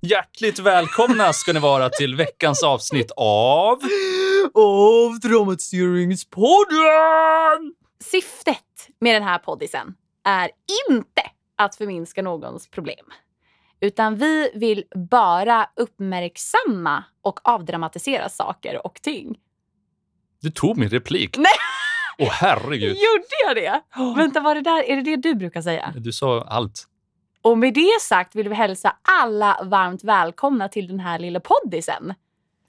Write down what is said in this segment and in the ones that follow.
Hjärtligt välkomna ska ni vara till veckans avsnitt av... Av Dramatiseringspodden! Syftet med den här poddisen är inte att förminska någons problem. Utan vi vill bara uppmärksamma och avdramatisera saker och ting. Du tog min replik. Nej. Åh herregud. Gjorde jag det? Vänta, var det där, är det det du brukar säga? Du sa allt. Och med det sagt vill vi hälsa alla varmt välkomna till den här lilla poddisen.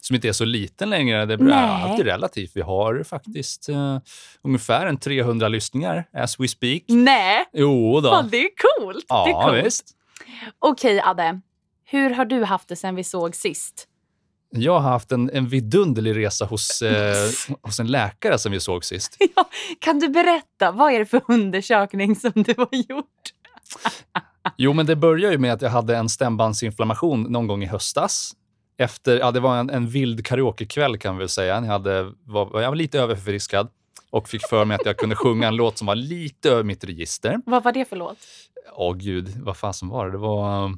Som inte är så liten längre. Det är alltid relativt. Vi har faktiskt eh, ungefär en 300 lyssningar as we speak. Nej, Jo då. fan, det är coolt. det är Ja, coolt. visst. Okej, Adde. Hur har du haft det sen vi såg sist? Jag har haft en, en vidunderlig resa hos, eh, hos en läkare som vi såg sist. Ja, kan du berätta, vad är det för undersökning som du har gjort? Jo, men det började ju med att jag hade en stämbandsinflammation någon gång i höstas. Efter, ja, det var en, en vild karaokekväll kan vi väl säga. Jag, hade, var, jag var lite överförfriskad och fick för mig att jag kunde sjunga en låt som var lite över mitt register. Vad var det för låt? Åh gud, vad fasen var det? Det var...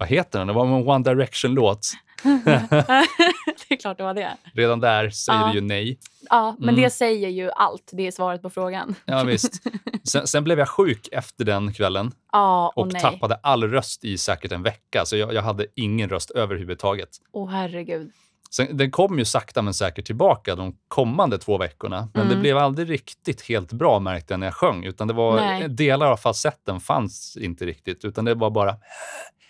Vad heter den? Det var en One Direction-låt. det är klart det var det. Redan där säger Ja. det ju nej. Ja, men Mm. det säger ju allt. Det är svaret på frågan. Ja, visst. Sen, sen blev jag sjuk efter den kvällen Ja, och och tappade all röst i säkert en vecka. Så jag, jag hade ingen röst överhuvudtaget. Åh herregud. Sen, den kom ju sakta men säkert tillbaka de kommande två veckorna. Men det Mm. blev aldrig riktigt helt bra märkte jag när jag sjöng. Utan det var Nej. delar av falsetten fanns inte riktigt. Utan det var bara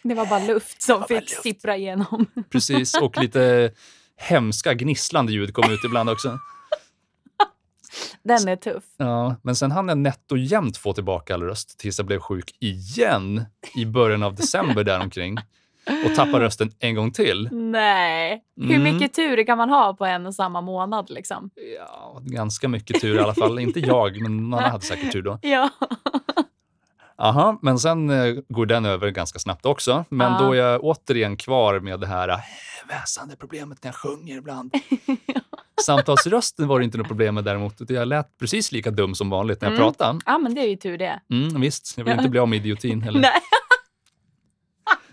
Det var bara luft som fick luft. sippra igenom. precis och lite hemska gnisslande ljud kom ut ibland också. Den är tuff. Ja, men sen hann jag nätt och jämnt få tillbaka all röst tills jag blev sjuk igen i början av december däromkring. Och tappade rösten en gång till. Nej. Hur Mm. mycket tur kan man ha på en och samma månad liksom? Ja, ganska mycket tur i alla fall. Inte jag, men någon annan hade säkert tur då. Ja. Aha, men sen eh, går den över ganska snabbt också. Men Ja. då är jag återigen kvar med det här eh, väsande problemet när jag sjunger ibland. Samtalsrösten var det inte något problem med däremot. utan Jag lät precis lika dum som vanligt när jag Mm. pratade. ja, men det är ju tur det. Mm, visst, jag vill Ja. inte bli av med idiotin heller. Nej.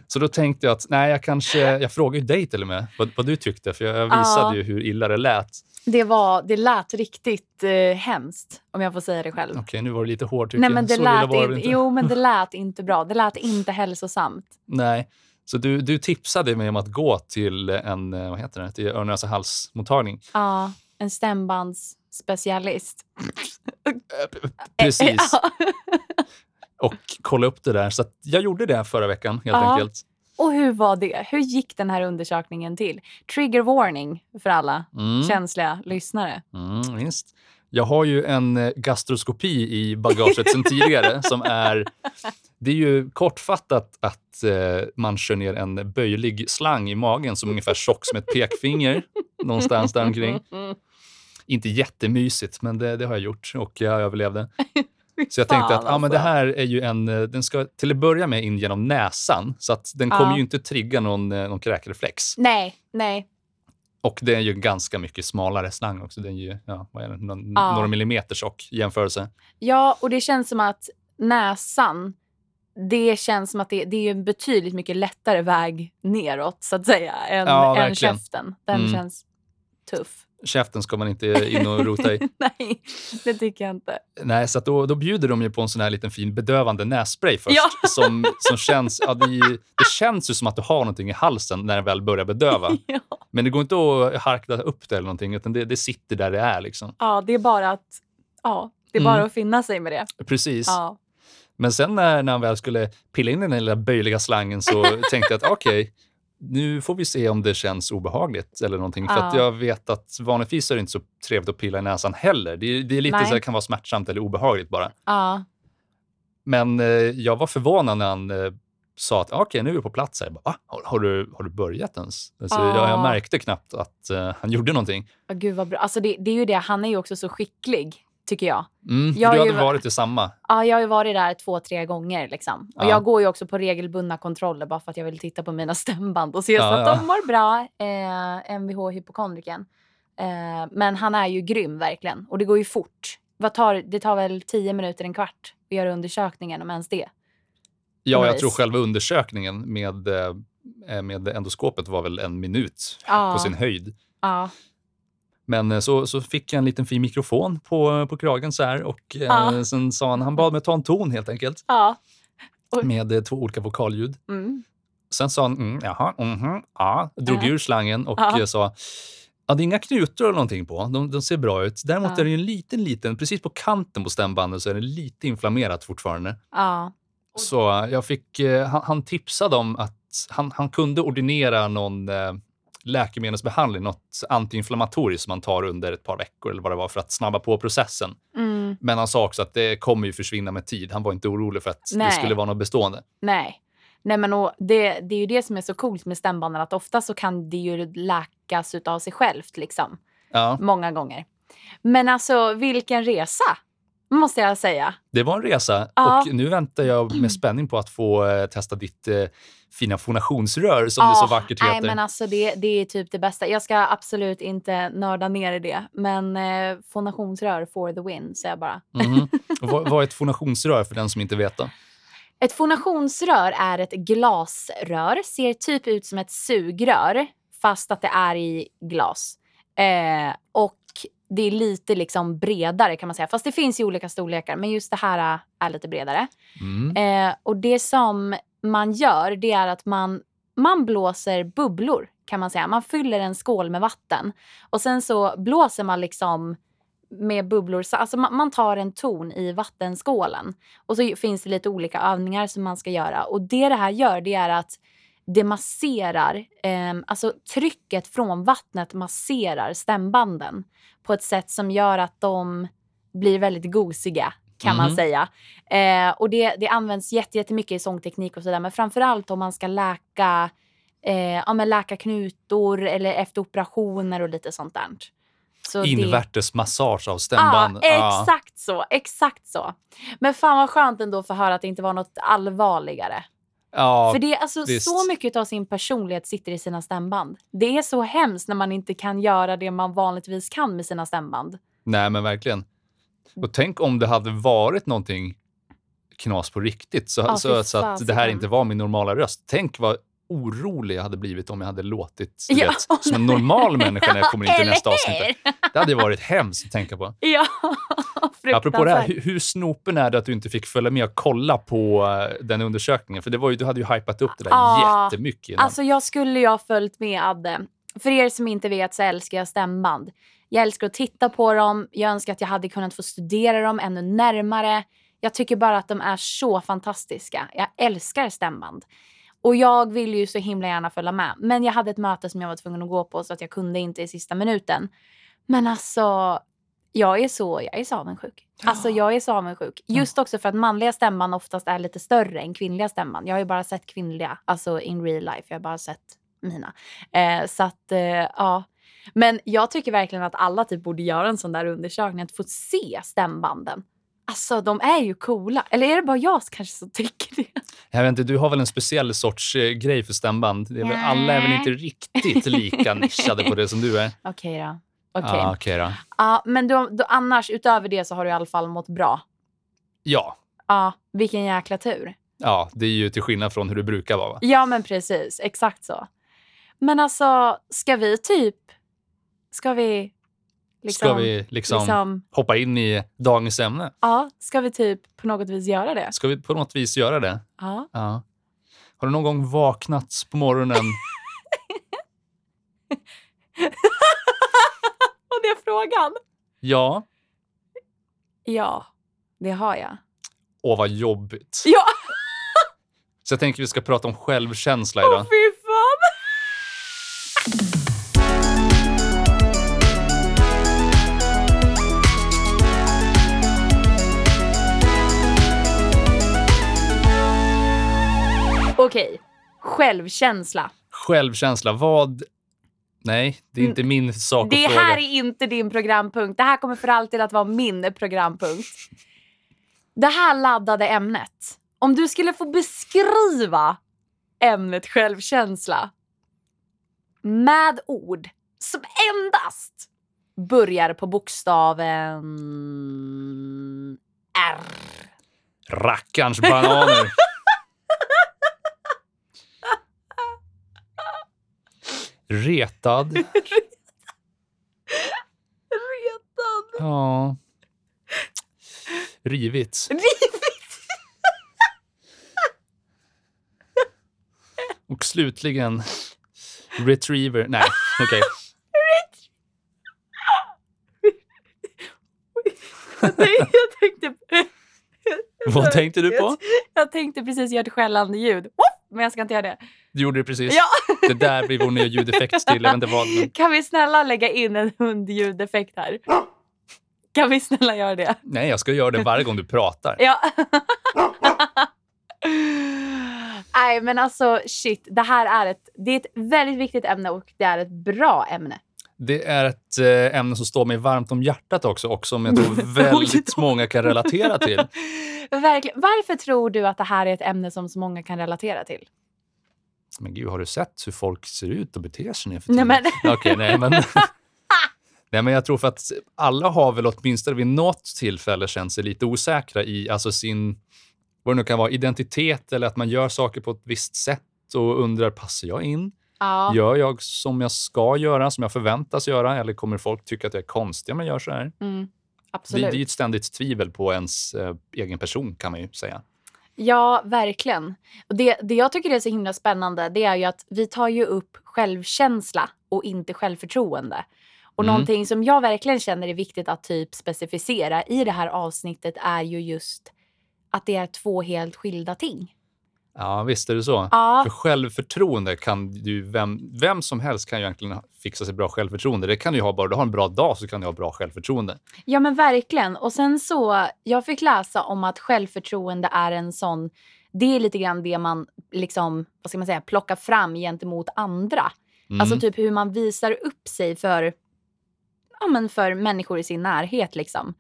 Så då tänkte jag att, nej, jag kanske, jag frågade dig till och med vad, vad du tyckte, för jag, jag Ja. visade ju hur illa det lät. Det, var, det lät riktigt eh, hemskt, om jag får säga det själv. Okej, nu var det lite hårt tycker Nej, men jag. det Så lät var inte, jo, men det lät inte bra. Det lät inte hälsosamt. Nej. Så du, du tipsade mig om att gå till en, eh, vad heter det, till öron näsa halsmottagning. Ja, en stämbandsspecialist. Precis. Och kolla upp det där. Så jag gjorde det förra veckan helt Ja. enkelt. Och hur var det? Hur gick den här undersökningen till? Trigger warning för alla Mm. känsliga lyssnare. Mm, visst. Jag har ju en eh, gastroskopi i bagaget sedan tidigare som är... Det är ju kortfattat att eh, man kör ner en böjlig slang i magen som är ungefär tjock som ett pekfinger någonstans där omkring. Inte jättemysigt, men det, det har jag gjort och jag överlevde. Så jag tänkte att ah, men det alltså. här är ju en, eh, den ska till att börja med in genom näsan så att den kommer ju inte trigga någon, eh, någon kräkreflex. Nej, nej. Och det är ju ganska mycket smalare slang också. Den är ju ja, vad är det, någon, Ja. några millimeter tjock i jämförelse. Ja, och det känns som att näsan, det känns som att det, det är en betydligt mycket lättare väg neråt, så att säga, än, Ja, än käften. Den Mm. känns tuff. Käften ska man inte in och rota i. Nej, det tycker jag inte. Nej, så då, då bjuder de ju på en sån här liten fin bedövande nässpray först. Ja. Som, som känns, ja, det, det känns ju som att du har någonting i halsen när den väl börjar bedöva. Ja. Men det går inte att harkla upp det eller någonting, utan det, det sitter där det är. Liksom. ja, det är bara att, ja, det är Mm. bara att finna sig med det. Precis. Ja. Men sen när, när han väl skulle pilla in den lilla böjliga slangen så tänkte jag att okej, nu får vi se om det känns obehagligt eller någonting. För att Ja. jag vet att vanligtvis är det inte så trevligt att pilla i näsan heller. Det, är- det är lite Nej. så det kan vara smärtsamt eller obehagligt bara. Ja. Men eh, jag var förvånad när han eh, sa att okej, nu är vi på plats. Här. Jag bara, Va? Har, har, du, har du börjat ens? Alltså, Ja. jag, jag märkte knappt att eh, han gjorde någonting. Ja, Gud vad bra. Alltså det, det är ju det, han är ju också så skicklig, tycker jag. Mm, Jag du hade ju- varit i samma. Ja, jag har ju varit där två, tre gånger. Liksom. Och Ja. Jag går ju också på regelbundna kontroller bara för att jag vill titta på mina stämband och se Ja, så att ja. de mår bra. Eh, Mvh hypokondriken. Eh, men han är ju grym verkligen. Och det går ju fort. Vad tar, det tar väl tio minuter, en kvart att göra undersökningen om ens det. Ja, jag vis. tror själva undersökningen med, eh, med endoskopet var väl en minut på sin höjd. Ja. Men eh, så, så fick jag en liten fin mikrofon på, på kragen så här och eh, Ja. sen sa han, han bad mig ta en ton helt enkelt Ja. Oj. med eh, två olika vokalljud. Mm. Sen sa han, mm, jaha, mhm, ja, drog Ja. ur slangen och Ja. sa, ja, det är inga knutor eller någonting på, de, de ser bra ut. Däremot Ja. är det en liten, liten, precis på kanten på stämbanden så är det lite inflammerat fortfarande. Ja. Så eh, jag fick, han, han tipsade om att han, han kunde ordinera någon läkemedelsbehandling, något antiinflammatoriskt som man tar under ett par veckor eller vad det var för att snabba på processen. Mm. Men han sa också att det kommer ju försvinna med tid. Han var inte orolig för att det Nej. skulle vara något bestående. Nej. Nej men och det, det är ju det som är så coolt med stämbanden att ofta så kan det ju läkas av sig självt liksom. Ja, Många gånger. Men alltså vilken resa! Måste jag säga. det var en resa Ja. och nu väntar jag med spänning på att få eh, testa ditt eh, fina fonationsrör som det så vackert heter. Nej men alltså det, det är typ det bästa. Jag ska absolut inte nörda ner i det. Men eh, fonationsrör for the win säger jag bara. Och vad, vad är ett fonationsrör för den som inte vet? Då? Ett fonationsrör är ett glasrör. Ser typ ut som ett sugrör fast att det är i glas. Eh, och det är lite liksom bredare kan man säga. Fast det finns ju olika storlekar. Men just det här eh, är lite bredare. Mm. Eh, och det som man gör det är att man, man blåser bubblor kan man säga. Man fyller en skål med vatten och sen så blåser man liksom med bubblor. Alltså man, man tar en ton i vattenskålen och så finns det lite olika övningar som man ska göra. Och det det här gör det är att det masserar, eh, alltså trycket från vattnet masserar stämbanden på ett sätt som gör att de blir väldigt gosiga kan man Mhm. säga. Eh, och det, det används jätte- jättemycket i sångteknik och sådär. Men framförallt om man ska läka, eh, ja, men läka knutor eller efter operationer och lite sånt där. Så det- Invärtes massage av stämband. Ja, exakt så. Exakt så. Men fan vad skönt ändå för att höra att det inte var något allvarligare. Ja, för det är alltså visst. så mycket av sin personlighet sitter i sina stämband. Det är så hemskt när man inte kan göra det man vanligtvis kan med sina stämband. nej men verkligen. Och tänk om det hade varit någonting knas på riktigt så, Ja, så, så att det här inte var min normala röst. Tänk vad orolig jag hade blivit om jag hade låtit Ja. vet, som en normal människa när jag kommer in till nästa avsnitt. Det hade varit hemskt att tänka på. Ja, Apropå det här, hur, hur snopen är det att du inte fick följa med och kolla på eh, den undersökningen? För det var ju, du hade ju hypat upp det där Ja, jättemycket innan. Alltså jag skulle ju ha följt med Adde. För er som inte vet så älskar jag stämband. Jag älskar att titta på dem. Jag önskar att jag hade kunnat få studera dem ännu närmare. Jag tycker bara att de är så fantastiska. Jag älskar stämband. Och jag vill ju så himla gärna följa med. Men jag hade ett möte som jag var tvungen att gå på så att jag kunde inte i sista minuten. Men alltså, jag är så, jag är så avundsjuk. Alltså jag är så avundsjuk. Just också för att manliga stämband oftast är lite större än kvinnliga stämband. Jag har ju bara sett kvinnliga, alltså in real life. Jag har bara sett mina. Eh, så att, eh, ja. Men jag tycker verkligen att alla typ borde göra en sån där undersökning, att få se stämbanden. Alltså de är ju coola. Eller är det bara jag som kanske som tycker det? Jag vet inte, du har väl en speciell sorts eh, grej för stämband? Det är väl, alla är väl inte riktigt lika nischade på det som du är? Okej då. Okej. Ja, okej då. Ja, men då, då, annars, utöver det så har du i alla fall mått bra. Ja. Ja, vilken jäkla tur. ja, det är ju till skillnad från hur det brukar vara. Va? Ja, men precis. Exakt så. Men alltså, ska vi typ... Ska vi... Liksom, Ska vi liksom, liksom- hoppa in i dagens ämne? Ja, ska vi typ på något vis göra det? Ska vi på något vis göra det? Ja. Ja. Har du någon gång vaknat på morgonen? Och det är frågan. Ja. Ja, det har jag. Åh, vad jobbigt. Ja, Så jag tänker vi ska prata om självkänsla åh idag. fy Okej, självkänsla. Självkänsla, vad... Nej, det är inte min sak Mm. Det att fråga. här är inte din programpunkt. Det här kommer för alltid att vara min programpunkt. Det här laddade ämnet. Om du skulle få beskriva ämnet självkänsla med ord som endast börjar på bokstaven R. Rackarns bananer. Retad. Retad. Ja. Rivits. Och slutligen retriever. Nej, okej. jag tänkte... Vad tänkte du på? Jag, tänkte precis göra ett skällande ljud. Men jag ska inte göra det. Du gjorde det precis. Ja. Det där blir vår nya ljudeffekt till. Jag vet vad, men... Kan vi snälla lägga in en hundljudeffekt här? Kan vi snälla göra det? Nej, jag ska göra det varje gång du pratar. Ja. Nej, men alltså shit. Det här är ett, det är ett väldigt viktigt ämne och det är ett bra ämne. Det är ett eh, ämne som står mig varmt om hjärtat också och som jag tror väldigt många kan relatera till. Verkligen. Varför tror du att det här är ett ämne som så många kan relatera till? Men gud, har du sett hur folk ser ut och beter sig nu för Nej, tiden? men- Okej, nej, men... nej, men jag tror för att alla har väl åtminstone vid något tillfälle känt sig lite osäkra i alltså sin, vad det nu kan vara, identitet eller att man gör saker på ett visst sätt och undrar, passar jag in? Ja. Gör jag som jag ska göra, som jag förväntas göra? Eller kommer folk tycka att jag är konstig om jag gör så här? Mm, absolut. det är ju ett ständigt tvivel på ens eh, egen person, kan man ju säga. Ja, verkligen. Och det, det jag tycker är så himla spännande det är ju att vi tar ju upp självkänsla och inte självförtroende. Och Mm. någonting som jag verkligen känner är viktigt att typ specificera i det här avsnittet är ju just att det är två helt skilda ting. Ja, visst är det så. Ja, För självförtroende kan ju vem, vem som helst kan ju egentligen fixa sig bra självförtroende. Det kan du ju ha bara du har en bra dag så kan du ha bra självförtroende. ja men verkligen. Och sen så, jag fick läsa om att självförtroende är en sån, det är lite grann det man liksom, vad ska man säga, plockar fram gentemot andra. Mm. Alltså typ hur man visar upp sig för, ja, men för människor i sin närhet. Liksom.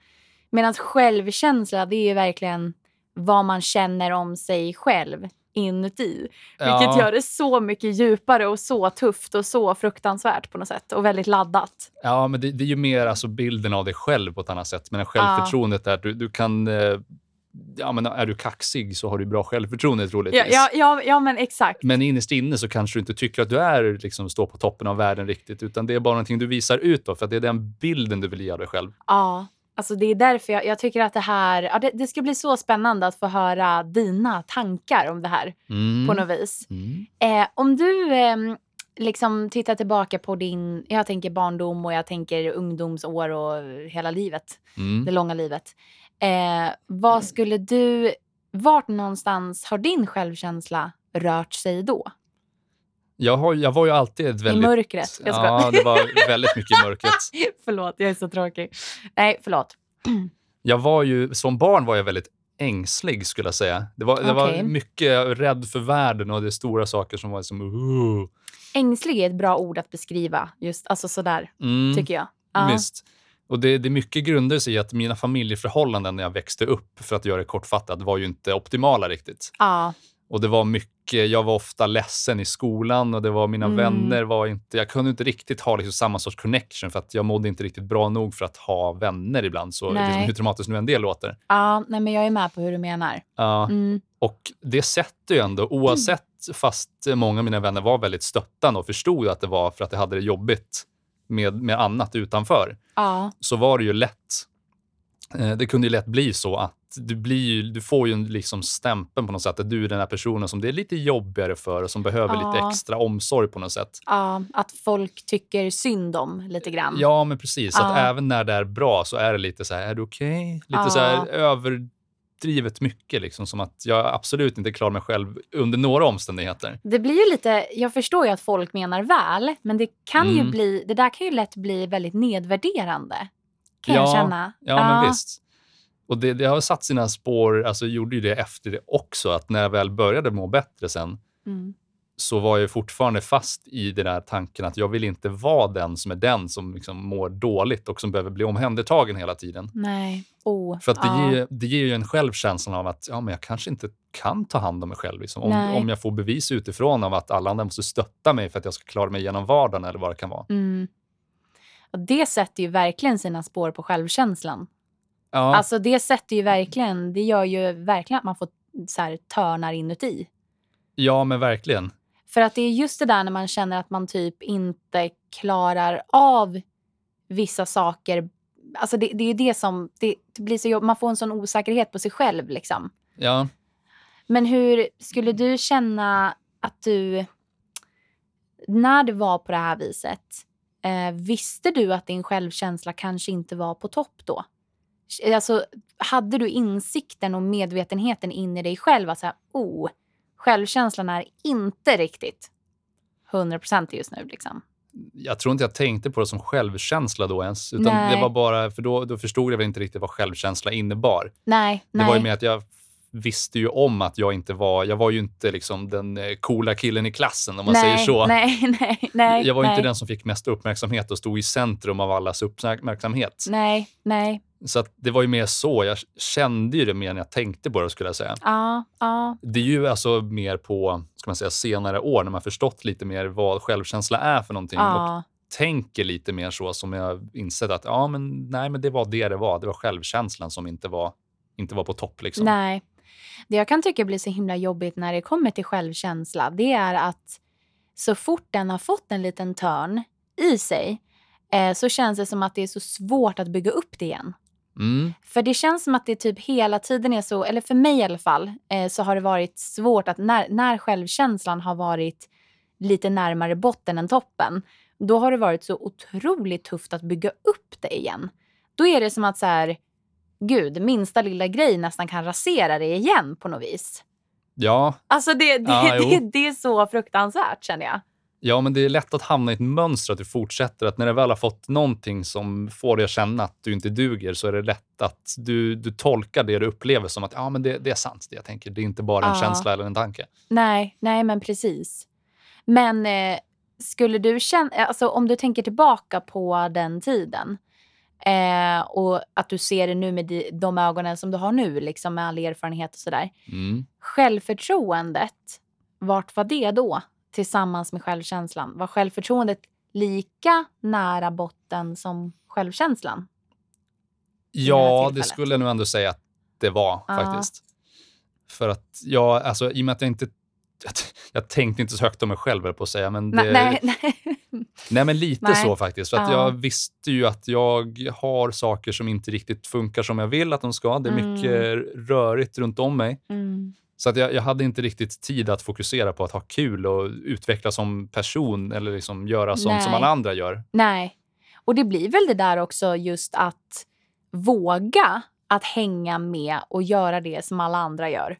Medan självkänsla, det är ju verkligen vad man känner om sig själv inuti. Vilket ja, gör det så mycket djupare och så tufft och så fruktansvärt på något sätt. Och väldigt laddat. Ja, men det, det är ju mer alltså bilden av dig själv på ett annat sätt. Men självförtroendet är att du, du kan... Eh, ja, men är du kaxig så har du bra självförtroende troligtvis. Ja, ja, ja, ja men exakt. Men innerst inne så kanske du inte tycker att du är liksom, står på toppen av världen riktigt, utan det är bara någonting du visar utåt för att det är den bilden du vill ge av dig själv. Ja, alltså det är därför jag, jag tycker att det här, ja, det, det ska bli så spännande att få höra dina tankar om det här Mm. på något vis. Mm. Eh, om du eh, liksom tittar tillbaka på din, jag tänker barndom och jag tänker ungdomsår och hela livet, Mm. det långa livet. Eh, vad skulle du, vart någonstans har din självkänsla rört sig då? Jag, har, jag var ju alltid ett väldigt... I mörkret? Jag skojar. Ja, det var väldigt mycket i mörkret. förlåt, jag är så tråkig. Nej, förlåt. Jag var ju, som barn var jag väldigt ängslig skulle jag säga. Det var, det var mycket rädd för världen och det stora saker som var som... Uh. Ängslig är ett bra ord att beskriva, just alltså sådär, Mm, tycker jag. Ja. Visst. Och det, det är mycket grundar sig i att mina familjeförhållanden när jag växte upp, för att göra det kortfattat, var ju inte optimala riktigt. Ja, Och det var mycket, jag var ofta ledsen i skolan och det var mina Mm. vänner var inte, jag kunde inte riktigt ha liksom samma sorts connection för att jag mådde inte riktigt bra nog för att ha vänner ibland. Så Nej. liksom, hur traumatiskt nu än det låter. ja nej, men jag är med på hur du menar. Ja, Mm. Och det sätter ju ändå, oavsett fast många av mina vänner var väldigt stöttande och förstod att det var för att jag hade det jobbigt med, med annat utanför, Ja, så var det ju lätt. Eh, Det kunde ju lätt bli så att du, blir ju, du får ju liksom stämpeln på något sätt att du är den här personen som det är lite jobbigare för och som behöver lite Ja. extra omsorg på något sätt. ja, att folk tycker synd om lite grann. Ja, men precis. Så att Ja. även när det är bra så är det lite så här, är du okej? Lite Ja. så här överdrivet mycket, liksom, som att jag absolut inte klarar mig själv under några omständigheter. Det blir ju lite, jag förstår ju att folk menar väl, men det kan ju Mm. bli, det där kan ju lätt bli väldigt nedvärderande. Kan Ja, jag känna. Ja, men visst. Och det, det har satt sina spår, alltså gjorde ju det efter det också, att när jag väl började må bättre sen, Mm. så var jag fortfarande fast i den där tanken att jag vill inte vara den som är den som liksom mår dåligt och som behöver bli omhändertagen hela tiden. Nej. Oh, För att det, ja. ger, det ger ju en själv känslan av att ja, men jag kanske inte kan ta hand om mig själv. Liksom. Om, Nej. om jag får bevis utifrån av att alla andra måste stötta mig för att jag ska klara mig genom vardagen eller vad det kan vara. Mm. Och det sätter ju verkligen sina spår på självkänslan. Ja, Alltså det sätter ju verkligen, det gör ju verkligen att man får så här törnar inuti. ja men verkligen. För att det är just det där när man känner att man typ inte klarar av vissa saker. Alltså det, det är det som, det, det blir så jobb, man får en sån osäkerhet på sig själv liksom. Ja, Men hur skulle du känna att du, när det var på det här viset, eh, visste du att din självkänsla kanske inte var på topp då? Alltså, hade du insikten och medvetenheten in i dig själv att så här, oh, självkänslan är inte riktigt 100% just nu liksom. jag tror inte jag tänkte på det som självkänsla då ens. Utan Nej. det var bara, för då, då förstod jag väl inte riktigt vad självkänsla innebar. Nej, Det nej. var ju mer att jag visste ju om att jag inte var, jag var ju inte liksom den eh, coola killen i klassen om man nej, säger så. Nej, nej, nej. jag var nej. inte den som fick mest uppmärksamhet och stod i centrum av allas uppmärksamhet. Nej, nej. Så det var ju mer så. Jag kände ju det mer när jag tänkte på det skulle jag säga. Ja, ja. Det är ju alltså mer på ska man säga, senare år när man förstått lite mer vad självkänsla är för någonting och ja. tänker lite mer så som jag insett att ja, men nej, men det var det det var. Det var självkänslan som inte var, inte var på topp. Liksom. Nej. Det jag kan tycka blir så himla jobbigt när det kommer till självkänsla, det är att så fort den har fått en liten törn i sig eh, så känns det som att det är så svårt att bygga upp det igen. Mm. För det känns som att det typ hela tiden är så, eller för mig i alla fall, eh, så har det varit svårt att när, när självkänslan har varit lite närmare botten än toppen, då har det varit så otroligt tufft att bygga upp det igen. Då är det som att så här, gud, minsta lilla grej nästan kan rasera det igen på något vis. Ja, Alltså det, det, jo. det, det är så fruktansvärt känner jag. Ja, men det är lätt att hamna i ett mönster att du fortsätter. Att när du väl har fått någonting som får dig att känna att du inte duger så är det lätt att du, du tolkar det du upplever som att ja, men det, det är sant det jag tänker. Det är inte bara en Ja. känsla eller en tanke. Nej, nej men precis. Men eh, skulle du känna, alltså om du tänker tillbaka på den tiden eh, och att du ser det nu med de, de ögonen som du har nu, liksom med all erfarenhet och sådär. Mm. Självförtroendet, vart var det då tillsammans med självkänslan? Var självförtroendet lika nära botten som självkänslan? det Ja, det tillfället. skulle jag nog ändå säga att det var Ja. faktiskt. För att jag, alltså i och med att jag inte jag, jag tänkte inte så högt om mig själv, på att säga. Men det, Nej, nej, nej. Men lite Nej. så faktiskt. För att Ja. jag visste ju att jag har saker som inte riktigt funkar som jag vill att de ska. Det är Mm. mycket rörigt runt om mig. Mm. Så att jag, jag hade inte riktigt tid att fokusera på att ha kul och utvecklas som person eller liksom göra sånt som alla andra gör. Nej. Och det blir väl det där också just att våga att hänga med och göra det som alla andra gör.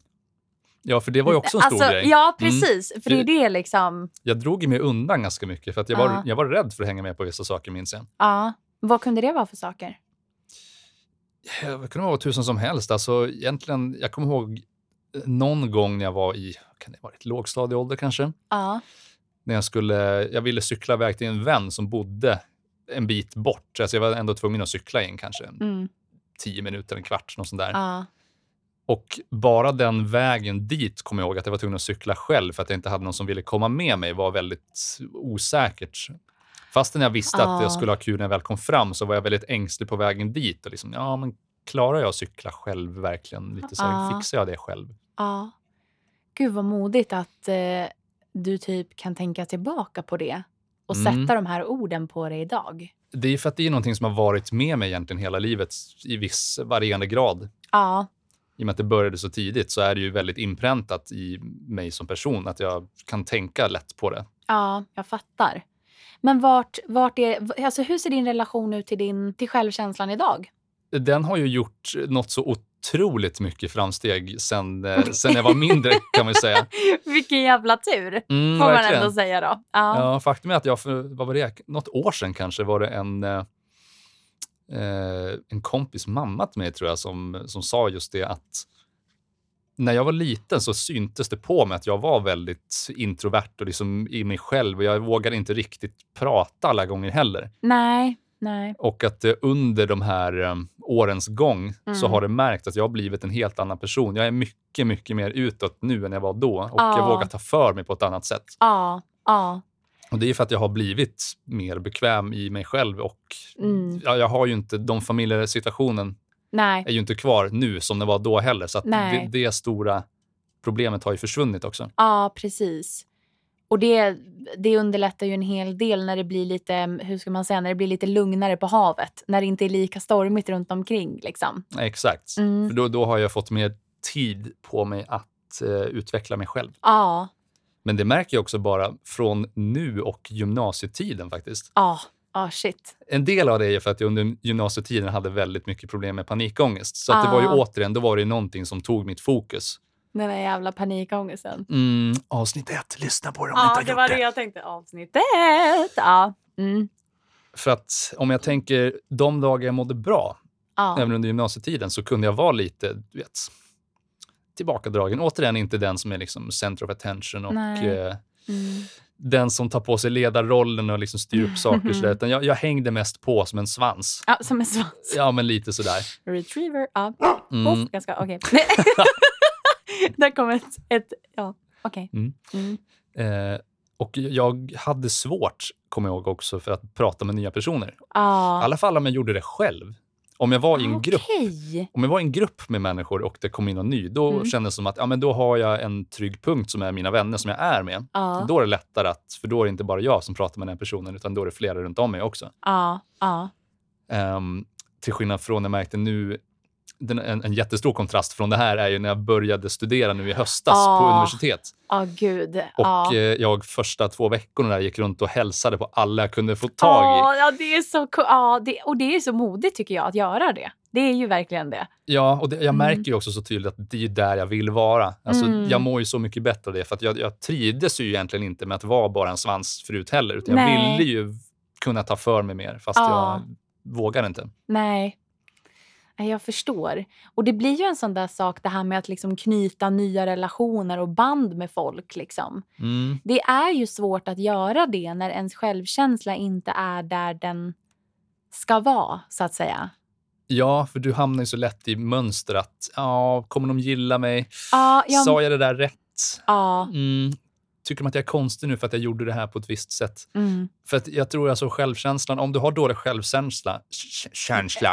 Ja, för det var ju också en stor alltså, grej. Mm. Ja, precis. För det är Det- liksom. Jag drog mig undan ganska mycket för att jag, var, Ja. jag var rädd för att hänga med på vissa saker, minns jag. Ja. Vad kunde det vara för saker? Det kunde vara tusen som helst. Alltså, egentligen, jag kommer ihåg någon gång när jag var i kan det varit, lågstadieålder kanske. Ja. när jag skulle, jag ville cykla iväg till en vän som bodde en bit bort. Alltså jag var ändå tvungen att cykla in kanske Mm. tio minuter, en kvart, något sånt där. Ja. Och bara den vägen dit kommer jag ihåg att jag var tvungen att cykla själv för att jag inte hade någon som ville komma med mig var väldigt osäkert. Fastän jag visste att Ja. jag skulle ha kul när jag väl kom fram så var jag väldigt ängslig på vägen dit. Och liksom, ja, men klarar jag att cykla själv verkligen? Lite så här, Ja. Fixar jag det själv? ja. Gud vad modigt att eh, du typ kan tänka tillbaka på det och Mm. sätta de här orden på det idag. Det är för att det är någonting som har varit med mig egentligen hela livet i viss varierande grad. Ja. i och med att det började så tidigt så är det ju väldigt inpräntat i mig som person att jag kan tänka lätt på det. Ja, jag fattar. Men vart, vart är, alltså hur ser din relation ut till, din, till självkänslan idag? Den har ju gjort något så otroligt mycket framsteg sen, eh, sen jag var mindre kan man säga. Vilken jävla tur, Mm, får man verkligen. ändå säga då. Ja. Ja, faktum är att jag för vad var det, något år sedan kanske var det en, eh, eh, en kompis mamma till mig tror jag som, som sa just det att när jag var liten så syntes det på mig att jag var väldigt introvert och liksom i mig själv och jag vågade inte riktigt prata alla gånger heller. Nej, nej. Och att eh, under de här eh, årens gång så Mm. har det märkt att jag har blivit en helt annan person. Jag är mycket, mycket mer utåt nu än jag var då och Ja. jag vågar ta för mig på ett annat sätt. Ja, ja. Och det är för att jag har blivit mer bekväm i mig själv och Mm. ja, jag har ju inte, de familjesituationen Nej, är ju inte kvar nu som det var då heller. Så det, det stora problemet har ju försvunnit också. ja precis. Och det, det underlättar ju en hel del när det blir lite, hur ska man säga, när det blir lite lugnare på havet. När det inte är lika stormigt runt omkring. Liksom. Exakt. Mm. För då, då har jag fått mer tid på mig att eh, utveckla mig själv. Ja, Men det märker jag också bara från nu och gymnasietiden faktiskt. ja, shit. En del av det är för att jag under gymnasietiden hade väldigt mycket problem med panikångest. Så att det var ju Ah. återigen, då var det någonting som tog mitt fokus. Den där jävla panikångesten. Mm, avsnitt ett, lyssna på det om ni Ja, inte det har var gjort det det. jag tänkte. Avsnitt ett. Ja. Mm. För att om jag tänker de dagar jag mådde bra, Ja. även under gymnasietiden, så kunde jag vara lite, du vet, tillbakadragen. Återigen inte den som är liksom center of attention och eh, Mm. den som tar på sig ledarrollen och liksom styr upp saker. och sådär. Utan jag, jag hängde mest på som en svans. ja, som en svans. Ja, men lite sådär. Retriever. Ja. Mm. Off, ganska, okej. Där kom ett, ett ja, okej. Mm. Mm. Eh, och jag hade svårt, kommer jag ihåg också, för att prata med nya personer. I Ja. alla fall om jag gjorde det själv. Om jag var i en grupp Okej. om jag var i en grupp med människor och det kom in någon ny, då Mm. kändes det som att ja, men då har jag en trygg punkt som är mina vänner som jag är med. Ja. Då är det lättare att, för då är det inte bara jag som pratar med den personen, utan då är det flera runt om mig också. Ja. Ja. Ehm, till skillnad från, jag märkte nu, den, en, en jättestor kontrast från det här är ju när jag började studera nu i höstas på Ah. universitet. Ja, gud. Och eh, jag första två veckorna där gick runt och hälsade på alla jag kunde få tag i. Ja, det är så ja, det, Och det är så modigt tycker jag att göra det. Det är ju verkligen det. Ja, och det, jag Mm. märker ju också så tydligt att det är där jag vill vara. Alltså, Mm. Jag mår ju så mycket bättre av det, för att jag, jag trivdes ju egentligen inte med att vara bara en svansfrut heller, utan jag ville ju kunna ta för mig mer, fast Ja. jag vågar inte. Nej. Jag förstår. Och det blir ju en sån där sak det här med att liksom knyta nya relationer och band med folk. Liksom. Mm. Det är ju svårt att göra det när ens självkänsla inte är där den ska vara, så att säga. Ja, för du hamnar ju så lätt i mönster att, ja, kommer de gilla mig? Ja, jag, Sa jag det där rätt? ja, Mm. Tycker de att jag är konstig nu för att jag gjorde det här på ett visst sätt? mm. För att jag tror alltså självkänslan, om du har dålig självkänsla, känsla,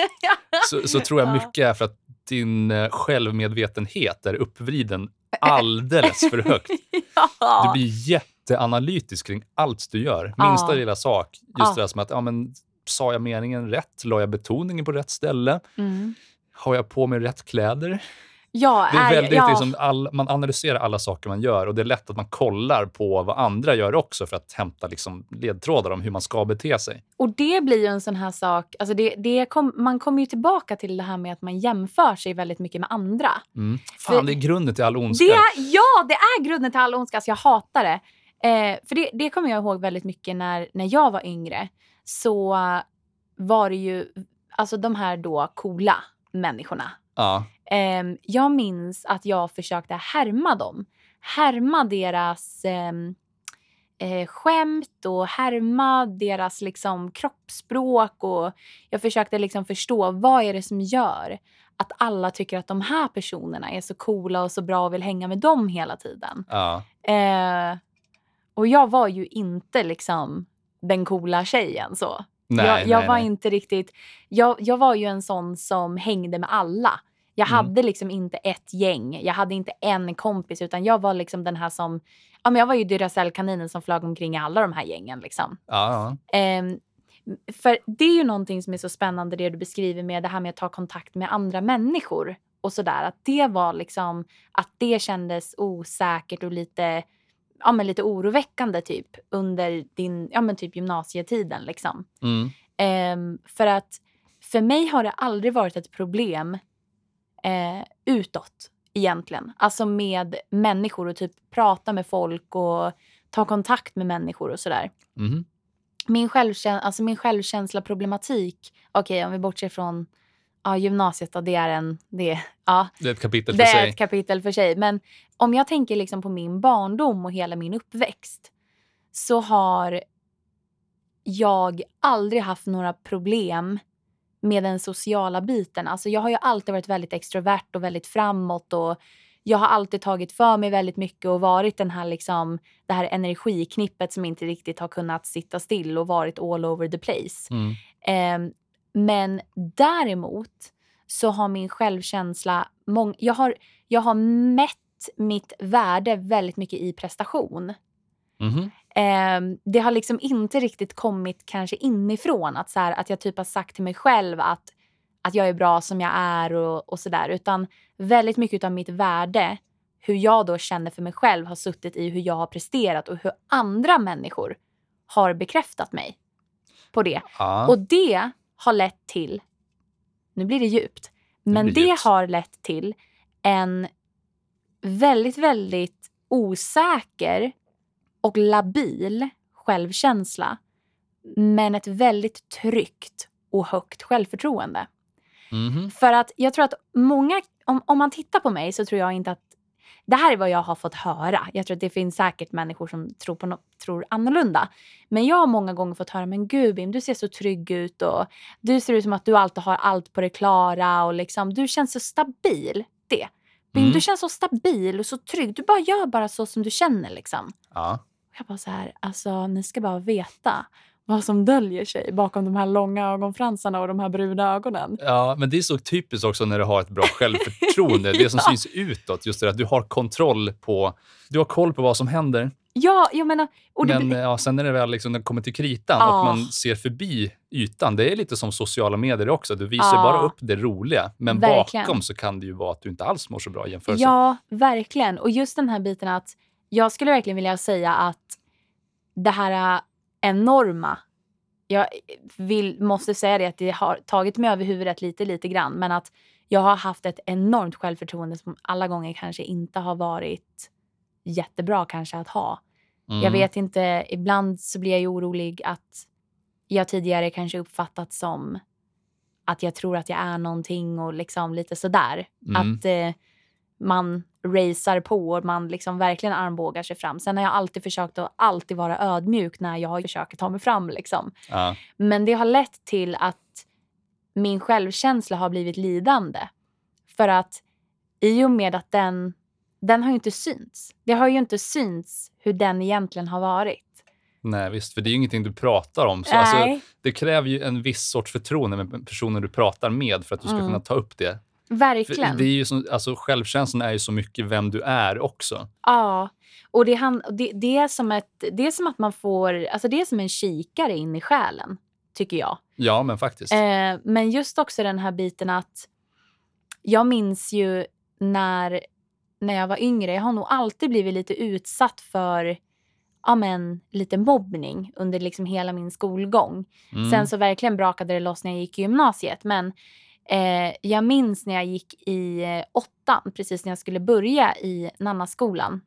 så, så tror jag Ja. mycket är för att din eh, självmedvetenhet är uppvriden alldeles för högt. ja. Du blir jätteanalytisk kring allt du gör. Minsta Ja. lilla sak. Just Ja. det där som att, ja, men, sa jag meningen rätt? La jag betoningen på rätt ställe? Mm. Har jag på mig rätt kläder? Ja, Det är väldigt, ja. liksom, all, man analyserar alla saker man gör och det är lätt att man kollar på vad andra gör också för att hämta liksom, ledtrådar om hur man ska bete sig. Och det blir ju en sån här sak, alltså det, det kom, man kommer ju tillbaka till det här med att man jämför sig väldigt mycket med andra. Mm. Fan, För- det är grunden till all ondska. Det är, ja, det är grunden till all ondska. Så jag hatar det. Eh, för det, det kommer jag ihåg väldigt mycket när, när jag var yngre. Så var det ju alltså de här då coola människorna. Ja. Eh, jag minns att jag försökte härma dem. Härma deras ehm, eh, skämt och härma deras liksom, kroppsspråk. Och jag försökte liksom förstå vad är det som gör att alla tycker att de här personerna är så coola och så bra och vill hänga med dem hela tiden. Ja. Eh, och jag var ju inte liksom den coola tjejen. så. Nej, jag jag nej, var nej. inte riktigt... Jag, jag var ju en sån som hängde med alla. Jag Mm. hade liksom inte ett gäng. Jag hade inte en kompis. Utan jag var liksom den här som... Ja, men jag var ju Duracell-kaninen som flög omkring i alla de här gängen. Liksom. Ja, ja. Ehm, för det är ju någonting som är så spännande det du beskriver med det här med att ta kontakt med andra människor och sådär. Att det var liksom, att det kändes osäkert och lite, ja men lite oroväckande typ under din, ja men typ gymnasietiden liksom. Mm. Ehm, för att för mig har det aldrig varit ett problem eh, utåt egentligen. Alltså med människor och typ prata med folk och ta kontakt med människor och sådär Mhm. min, självkäns alltså min självkänsla-problematik, okej om vi bortser från ja, gymnasiet, då, det är, en, det, ja, Det är ett kapitel för det är sig. ett kapitel för sig. Men om jag tänker liksom på min barndom och hela min uppväxt så har jag aldrig haft några problem med den sociala biten. Alltså jag har ju alltid varit väldigt extrovert och väldigt framåt och jag har alltid tagit för mig väldigt mycket och varit den här liksom, det här energiknippet som inte riktigt har kunnat sitta still och varit all over the place. Mm. Eh, men däremot så har min självkänsla... Mång- jag, har, jag har mätt mitt värde väldigt mycket i prestation. Mhm. Eh, det har liksom inte riktigt kommit kanske inifrån. Att, så här, att jag typ har sagt till mig själv att, att jag är bra som jag är och, och sådär. Utan väldigt mycket av mitt värde, hur jag då känner för mig själv, har suttit i hur jag har presterat och hur andra människor har bekräftat mig på det. Ja. Och det har lett till, nu blir det djupt, men blir det djupt. har lett till en väldigt, väldigt osäker och labil självkänsla. Men ett väldigt tryggt och högt självförtroende. Mhm. För att jag tror att många, om, om man tittar på mig så tror jag inte att det här är vad jag har fått höra. Jag tror att det finns säkert människor som tror, på no, tror annorlunda. Men jag har många gånger fått höra, men gud Bim, du ser så trygg ut och du ser ut som att du alltid har allt på det klara och liksom, du känns så stabil. Det. Bim, Mm. du känns så stabil och så trygg. Du bara gör bara så som du känner liksom. Ja. Jag bara så här, alltså ni ska bara veta vad som döljer sig bakom de här långa ögonfransarna och de här bruna ögonen. ja, men det är så typiskt också när du har ett bra självförtroende. Det som Ja. syns utåt, just det att du har kontroll på, du har koll på vad som händer. Ja, jag menar... Och det, Men ja, sen när det väl liksom, den kommer till kritan Ja. och man ser förbi ytan, det är lite som sociala medier också. Du visar Ja. bara upp det roliga, men Verkligen. bakom så kan det ju vara att du inte alls mår så bra i jämförelse. Ja, verkligen. Och just den här biten att jag skulle verkligen vilja säga att det här enorma, jag vill, måste säga det att det har tagit mig över huvudet lite, lite grann, men att jag har haft ett enormt självförtroende som alla gånger kanske inte har varit jättebra kanske att ha. Mm. Jag vet inte, ibland så blir jag ju orolig att jag tidigare kanske uppfattat som att jag tror att jag är någonting och liksom lite sådär. Mm. Att eh, man racear på och man liksom verkligen armbågar sig fram. Sen har jag alltid försökt att alltid vara ödmjuk när jag försöker ta mig fram. Liksom. Ja. Men det har lett till att min självkänsla har blivit lidande. För att i och med att den, den har ju inte synts. Det har ju inte synts hur den egentligen har varit. Nej, visst, för det är ju ingenting du pratar om. Så, alltså, det kräver ju en viss sorts förtroende med personen du pratar med för att du ska Mm. kunna ta upp det. För verkligen. det är ju som, alltså, självkänslan är ju så mycket vem du är också. Ja, och det, han, det, det, är som ett, det är som att man får, alltså det är som en kikare in i själen, tycker jag. Ja, men faktiskt. Eh, men just också den här biten att jag minns ju när, när jag var yngre, jag har nog alltid blivit lite utsatt för ja, men, lite mobbning under liksom hela min skolgång. Mm. Sen så verkligen brakade det loss när jag gick i gymnasiet. Men eh, jag minns när jag gick i eh, åttan, precis när jag skulle börja i Nannaskolan.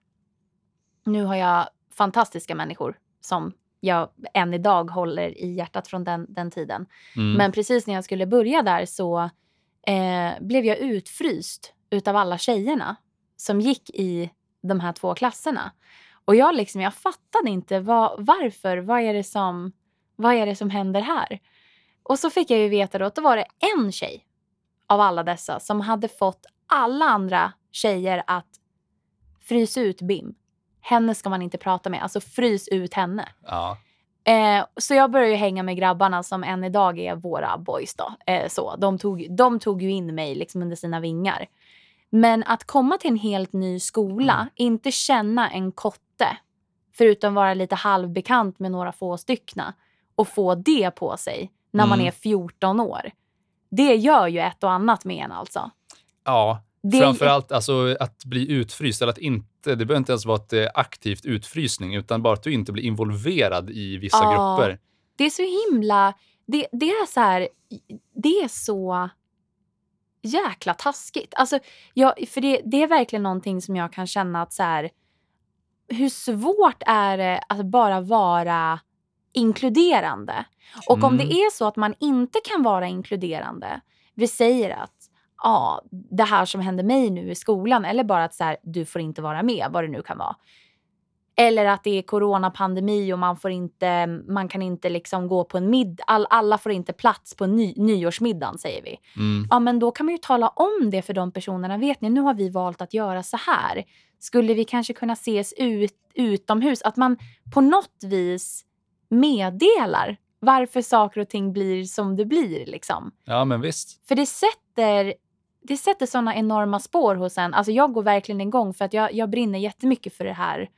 Nu har jag fantastiska människor som jag än idag håller i hjärtat från den, den tiden. Mm. Men precis när jag skulle börja där så eh, blev jag utfryst utav alla tjejerna som gick i de här två klasserna. Och jag, liksom, jag fattade inte vad, varför. Vad är, det som, vad är det som händer här? Och så fick jag ju veta då att det var det en tjej av alla dessa som hade fått alla andra tjejer att frysa ut Bim. Henne ska man inte prata med. Alltså frys ut henne. ja. Eh, så jag började ju hänga med grabbarna som än idag är våra boys. Då. Eh, så. De, tog, de tog ju in mig liksom under sina vingar. Men att komma till en helt ny skola, Mm. inte känna en kotte, förutom vara lite halvbekant med några få styckna och få det på sig när man Mm. är 14 år. Det gör ju ett och annat med en alltså. ja. Det, Framförallt alltså, att bli utfryst, eller att inte, det behöver inte ens vara ett eh, aktivt utfrysning, utan bara att du inte blir involverad i vissa Ja. grupper. det är så himla... Det, det är så här... Det är så jäkla taskigt. Alltså, jag, för det, det är verkligen någonting som jag kan känna att så här... Hur svårt är det att bara vara inkluderande? Och om Mm. det är så att man inte kan vara inkluderande, vi säger att ja, det här som händer mig nu i skolan eller bara att så här, du får inte vara med, vad det nu kan vara. Eller att det är coronapandemi och man, får inte, man kan inte liksom gå på en middag. All, alla får inte plats på ny, nyårsmiddagen säger vi. Mm. Ja, men då kan man ju tala om det för de personerna. Vet ni, nu har vi valt att göra så här. Skulle vi kanske kunna ses ut, utomhus? Att man på något vis meddelar varför saker och ting blir som det blir. Liksom. Ja, men visst. För det sätter, det sätter såna enorma spår hos en. Alltså jag går verkligen igång för att jag, jag brinner jättemycket för det här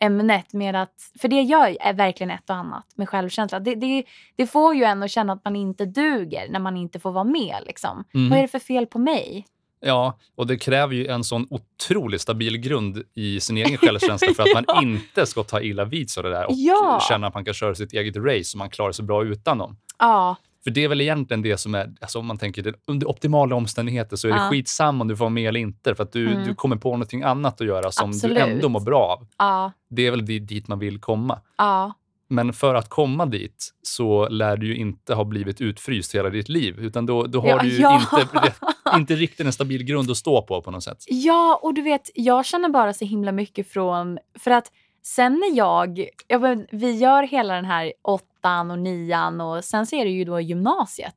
ämnet med att, för det gör är verkligen ett och annat med självkänsla. Det, det, det får ju en att känna att man inte duger när man inte får vara med. Liksom. Mm. Vad är det för fel på mig? Ja, och det kräver ju en sån otroligt stabil grund i sin egen självkänsla för att man Ja. inte ska ta illa vid sig av det där och Ja. känna att man kan köra sitt eget race och man klarar sig bra utan dem. Ja, För det är väl egentligen det som är, alltså om man tänker det, under optimala omständigheter så är det Ja. skitsamma om du får vara med eller inte för att du, Mm. du kommer på någonting annat att göra som Absolut. du ändå mår bra av. ja, Det är väl di- dit man vill komma. ja. Men för att komma dit så lär du ju inte ha blivit utfryst hela ditt liv utan då, då har Ja, du ju ja. inte, inte riktigt en stabil grund att stå på på något sätt. Ja, och du vet, jag känner bara så himla mycket från... För att sen när jag... jag men, vi gör hela den här åttan och nian och sen så är det ju då gymnasiet.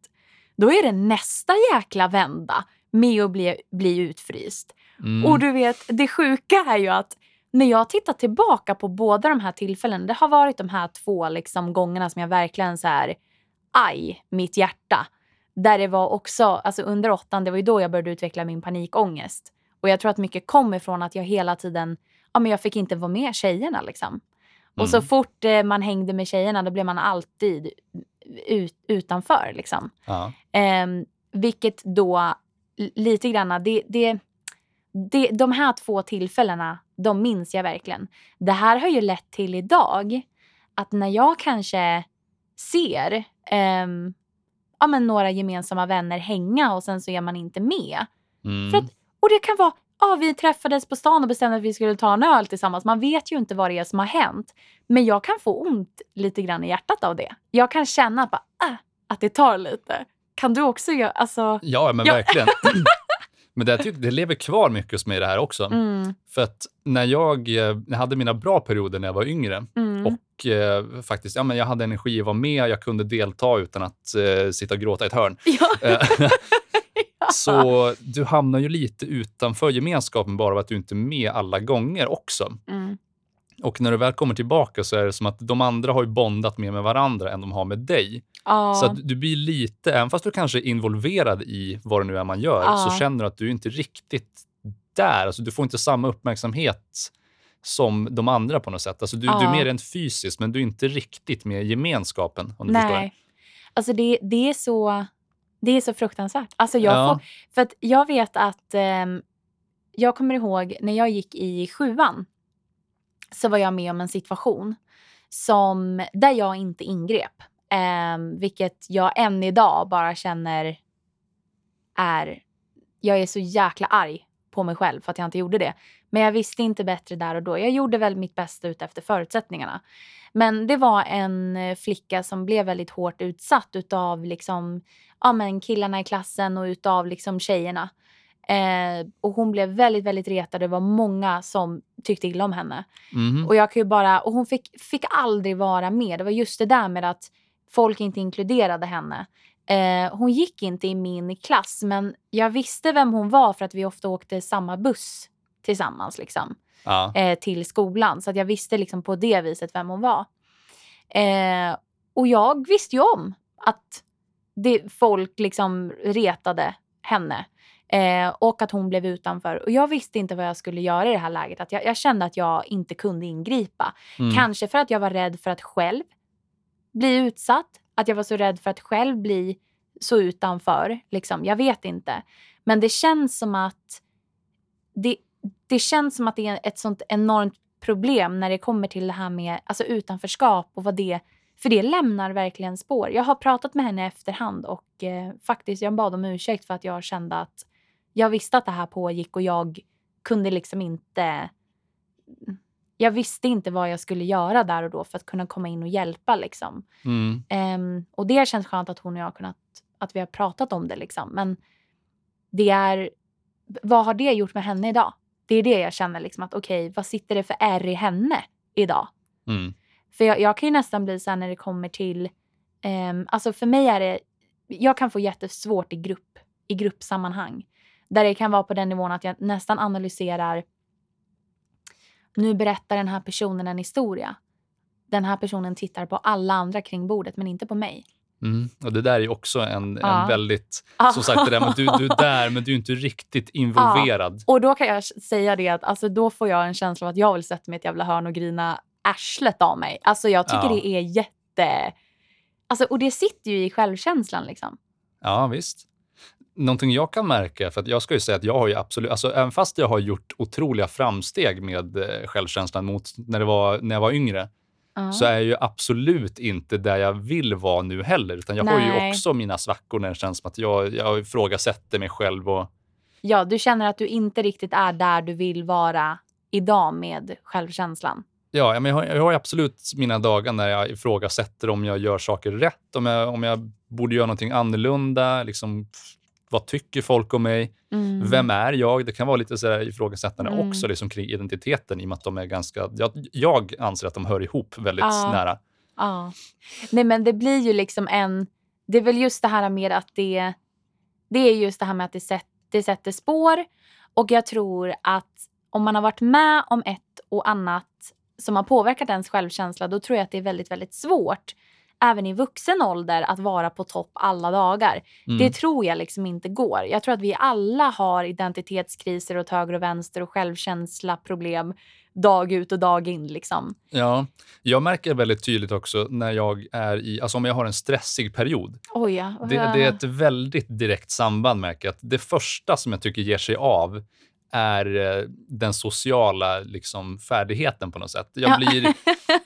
Då är det nästa jäkla vända med att bli, bli utfryst. Mm. Och du vet, det sjuka är ju att när jag tittar tillbaka på båda de här tillfällena, det har varit de här två liksom gångerna som jag verkligen så här, aj, mitt hjärta. Där det var också, alltså under åttan, det var ju då jag började utveckla min panikångest. Och jag tror att mycket kom ifrån att jag hela tiden, ja men jag fick inte vara med tjejerna liksom. Och så Mm. fort eh, man hängde med tjejerna då blev man alltid ut, utanför liksom. Ja. Ehm, vilket då lite grann, det, det, det, de här två tillfällena, de minns jag verkligen. Det här har ju lett till idag att när jag kanske ser ehm, ja, men några gemensamma vänner hänga och sen så är man inte med. Mm. För att, och det kan vara, ja vi träffades på stan och bestämde att vi skulle ta en öl tillsammans. Man vet ju inte vad det är som har hänt. Men jag kan få ont lite grann i hjärtat av det. Jag kan känna bara, äh, att det tar lite. Kan du också göra, alltså... Ja, men Ja. verkligen. men det, det lever kvar mycket hos mig det här också. Mm, För att när jag, eh, jag hade mina bra perioder när jag var yngre mm, och eh, faktiskt, ja, men jag hade energi att vara med, jag kunde delta utan att eh, sitta och gråta i ett hörn. ja, Eh, Så du hamnar ju lite utanför gemenskapen bara av att du inte är med alla gånger också. mm, Och när du väl kommer tillbaka så är det som att de andra har ju bondat mer med varandra än de har med dig. ja, Så att du blir lite, även fast du kanske är involverad i vad det nu är man gör, Ja. så känner du att du inte riktigt där. Alltså, du får inte samma uppmärksamhet som de andra på något sätt. Alltså, du, du är mer rent fysiskt, men du är inte riktigt med i gemenskapen. Om du förstår. nej. Alltså det, det, är så, det är så fruktansvärt. Alltså jag Ja. får, för att jag vet att ehm, jag kommer ihåg när jag gick i sjuan så var jag med om en situation som, där jag inte ingrep. Eh, vilket jag än idag bara känner är... Jag är så jäkla arg på mig själv för att jag inte gjorde det. Men jag visste inte bättre där och då. Jag gjorde väl mitt bästa utefter förutsättningarna. Men det var en eh, flicka som blev väldigt hårt utsatt utav liksom, ja, men killarna i klassen och utav liksom tjejerna. Eh, och hon blev väldigt, väldigt retad. Det var många som tyckte illa om henne. Mhm. Och jag kan bara, och hon fick, fick aldrig vara med. Det var just det där med att folk inte inkluderade henne. Eh, hon gick inte i min klass, men jag visste vem hon var för att vi ofta åkte samma buss tillsammans liksom, Ja. eh, till skolan. Så att jag visste liksom på det viset vem hon var. Eh, och jag visste ju om att det, folk liksom retade henne. Eh, och att hon blev utanför. Och jag visste inte vad jag skulle göra i det här läget. Att jag, jag kände att jag inte kunde ingripa. Mm. Kanske för att jag var rädd för att själv bli utsatt. Att jag var så rädd för att själv bli så utanför. Liksom. Jag vet inte. Men det känns som att det, det känns som att det är ett sånt enormt problem när det kommer till det här med alltså utanförskap och vad det för det lämnar verkligen spår. Jag har pratat med henne i efterhand och eh, faktiskt jag bad om ursäkt för att jag kände att jag visste att det här pågick och jag kunde liksom inte jag visste inte vad jag skulle göra där och då för att kunna komma in och hjälpa. Liksom. Mm. Ehm, och det känns skönt att hon och jag har kunnat, att vi har pratat om det. Liksom. Men det är, vad har det gjort med henne idag? Det är det jag känner, liksom, att okej, vad sitter det för ärr i henne idag? Mm. För jag, jag kan ju nästan bli så här när det kommer till, ehm, alltså för mig är det, jag kan få jättesvårt i grupp, i gruppsammanhang. Där det kan vara på den nivån att jag nästan analyserar, nu berättar den här personen en historia. Den här personen tittar på alla andra kring bordet men inte på mig. Mm. Och det där är också en, Ja. en väldigt... Ja. Som sagt, det där att du, du är där, men du är inte riktigt involverad. Och då kan jag säga det att alltså, då får jag en känsla av att jag vill sätta mig i ett jävla hörn och grina arslet av mig. Alltså jag tycker Ja. det är jätte... Alltså, och det sitter ju i självkänslan liksom. Ja, visst. Någonting jag kan märka, för att jag ska ju säga att jag har ju absolut, alltså även fast jag har gjort otroliga framsteg med eh, självkänslan mot när, det var, när jag var yngre, Ja. så är jag ju absolut inte där jag vill vara nu heller. Utan jag har ju Nej. också mina svackor när det känns som att jag, jag ifrågasätter mig själv. Och, Ja, du känner att du inte riktigt är där du vill vara idag med självkänslan. ja, men jag, har, jag har absolut mina dagar när jag ifrågasätter om jag gör saker rätt, om jag, om jag borde göra någonting annorlunda. Liksom, vad tycker folk om mig? Mm. Vem är jag? Det kan vara lite så där ifrågasättande Mm. också liksom, kring identiteten i och med att de är ganska... Jag, jag anser att de hör ihop väldigt Ja. nära. Ja. Nej, men det blir ju liksom en... Det är väl just det här med att det... Det är just det här med att det, sätt, det sätter spår. Och jag tror att om man har varit med om ett och annat som har påverkat ens självkänsla, då tror jag att det är väldigt, väldigt svårt även i vuxen ålder att vara på topp alla dagar. Mm. Det tror jag liksom inte går. Jag tror att vi alla har identitetskriser åt höger och vänster och självkänsla-problem dag ut och dag in. Liksom. Ja, jag märker väldigt tydligt också när jag är i, alltså om jag har en stressig period. Oj, ja. Det, det är ett väldigt direkt samband märker. Att det första som jag tycker ger sig av är eh, den sociala liksom, färdigheten på något sätt. Jag Ja.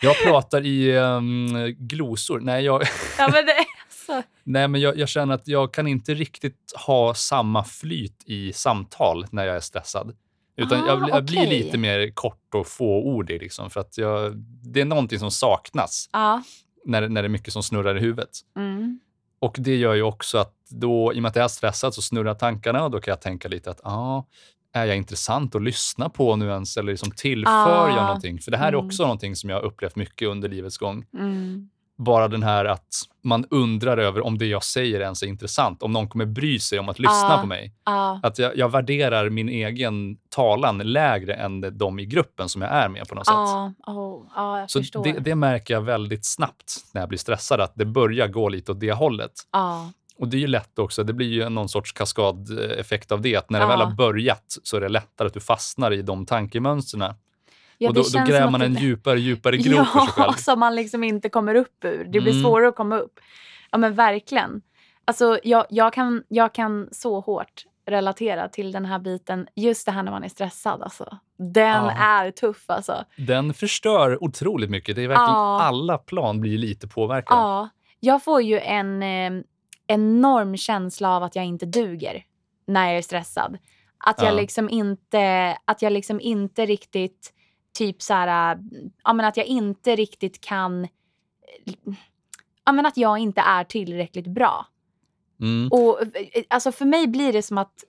blir... Jag pratar i um, glosor. Nej, jag, Ja, men det är så. nej, men jag, jag känner att jag kan inte riktigt ha samma flyt i samtal när jag är stressad. Utan Ah, jag, blir- jag blir okej. lite mer kort och fåordig. Liksom, för att jag, det är någonting som saknas Ja. när, när det är mycket som snurrar i huvudet. Mm. Och det gör ju också att då, i och med att jag är stressad så snurrar tankarna och då kan jag tänka lite att ah, är jag intressant att lyssna på nu ens eller liksom tillför jag Ah. någonting? För det här är Mm. också någonting som jag har upplevt mycket under livets gång. Mm. Bara den här att man undrar över om det jag säger ens är intressant, om någon kommer bry sig om att lyssna Ah. på mig. Ja. Att jag, jag värderar min egen talan lägre än de i gruppen som jag är med på något sätt. Ja, oh, jag Så det, det märker jag väldigt snabbt när jag blir stressad, att det börjar gå lite åt det hållet. Ja. Och det är ju lätt också, det blir ju någon sorts kaskadeffekt av det. Att när det Ja. väl har börjat så är det lättare att du fastnar i de tankemönstren. Ja, och då, då gräver man en det- djupare djupare grop för sig själv. Ja, som man liksom inte kommer upp ur. Det blir Mm. svårare att komma upp. Ja, men verkligen. Alltså, jag, jag, kan, jag kan så hårt relatera till den här biten. Just det här när man är stressad. Alltså. Den Ja. är tuff alltså. Den förstör otroligt mycket. Det är verkligen Ja. alla plan blir lite påverkade. Ja, jag får ju en eh, enorm känsla av att jag inte duger när jag är stressad. Att jag Ja. liksom inte, att jag liksom inte riktigt typ så här, ja men att jag inte riktigt kan, ja men att jag inte är tillräckligt bra. Mm. Och alltså för mig blir det som att,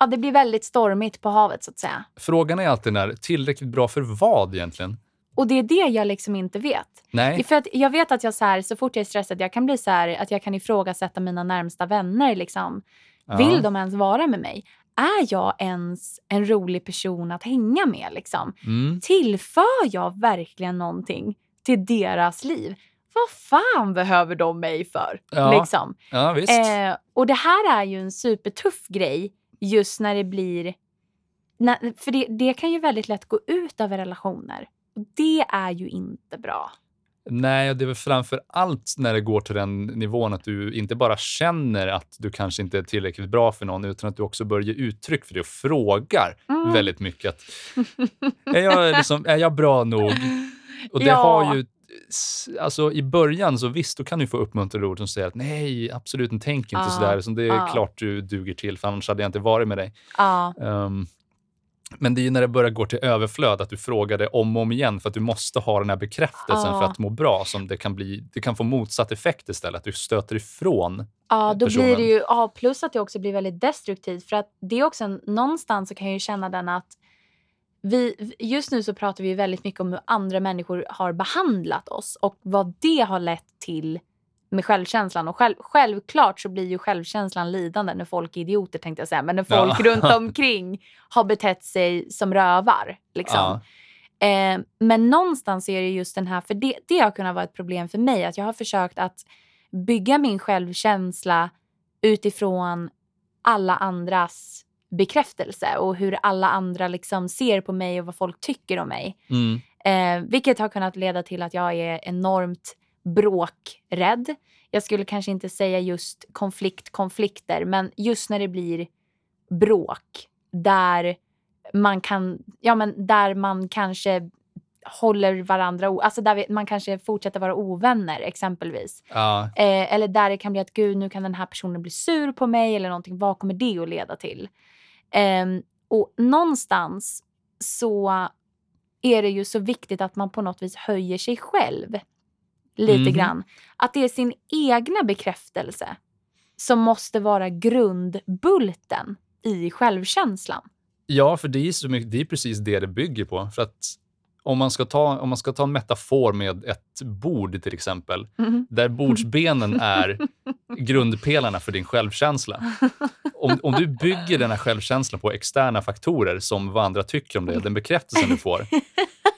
ja det blir väldigt stormigt på havet så att säga. Frågan är alltid när, tillräckligt bra för vad egentligen? Och det är det jag liksom inte vet. Nej. För att jag vet att jag så, här, så fort jag är stressad, jag kan bli så här, att jag kan ifrågasätta mina närmsta vänner. Liksom. Ja. Vill de ens vara med mig? Är jag ens en rolig person att hänga med? Liksom? Mm. Tillför jag verkligen någonting till deras liv? Vad fan behöver de mig för? Ja. Liksom. Ja. Eh, och det här är ju en supertuff grej just när det blir... När, för det, det kan ju väldigt lätt gå ut över relationer. Och det är ju inte bra. Nej, det är väl framför allt när det går till den nivån att du inte bara känner att du kanske inte är tillräckligt bra för någon, utan att du också börjar ge uttryck för det och frågar Mm. väldigt mycket. Att, är, jag liksom, är jag bra nog? Och det Ja. har ju... Alltså I början så visst, då kan du få uppmuntrande ord som säger att nej, absolut tänk inte Ja. sådär. Så det är Ja. klart du duger till, för annars hade jag inte varit med dig. Ja, Ehm, men det är när det börjar gå till överflöd, att du frågar det om och om igen för att du måste ha den här bekräftelsen Ja. för att må bra, som det kan bli. Det kan få motsatt effekt istället, att du stöter ifrån. ja då personen. blir det ju... Ja, plus att det också blir väldigt destruktivt. För att det är också en, någonstans så kan jag ju känna den att vi, just nu så pratar vi väldigt mycket om hur andra människor har behandlat oss och vad det har lett till med självkänslan. Och själv, självklart så blir ju självkänslan lidande när folk är idioter tänkte jag säga. Men när folk Ja. runt omkring har betett sig som rövar. Liksom. Eh, men någonstans är det just den här, för det, det har kunnat vara ett problem för mig, att jag har försökt att bygga min självkänsla utifrån alla andras bekräftelse och hur alla andra liksom ser på mig och vad folk tycker om mig. Mm. Eh, vilket har kunnat leda till att jag är enormt bråkrädd. Jag skulle kanske inte säga just konflikt, konflikter, men just när det blir bråk där man kan, ja men där man kanske håller varandra, alltså där man kanske fortsätter vara ovänner exempelvis. Ja. Eh, eller där det kan bli att gud nu kan den här personen bli sur på mig eller någonting. Vad kommer det att leda till? Eh, och någonstans så är det ju så viktigt att man på något vis höjer sig själv lite Mhm. grann. Att det är sin egna bekräftelse som måste vara grundbulten i självkänslan. Ja, för det är, så mycket, det är precis det det bygger på. För att om man, ska ta, om man ska ta en metafor med ett bord till exempel, där bordsbenen är grundpelarna för din självkänsla. Om, om du bygger den här självkänslan på externa faktorer som vad andra tycker om dig, den bekräftelsen du får,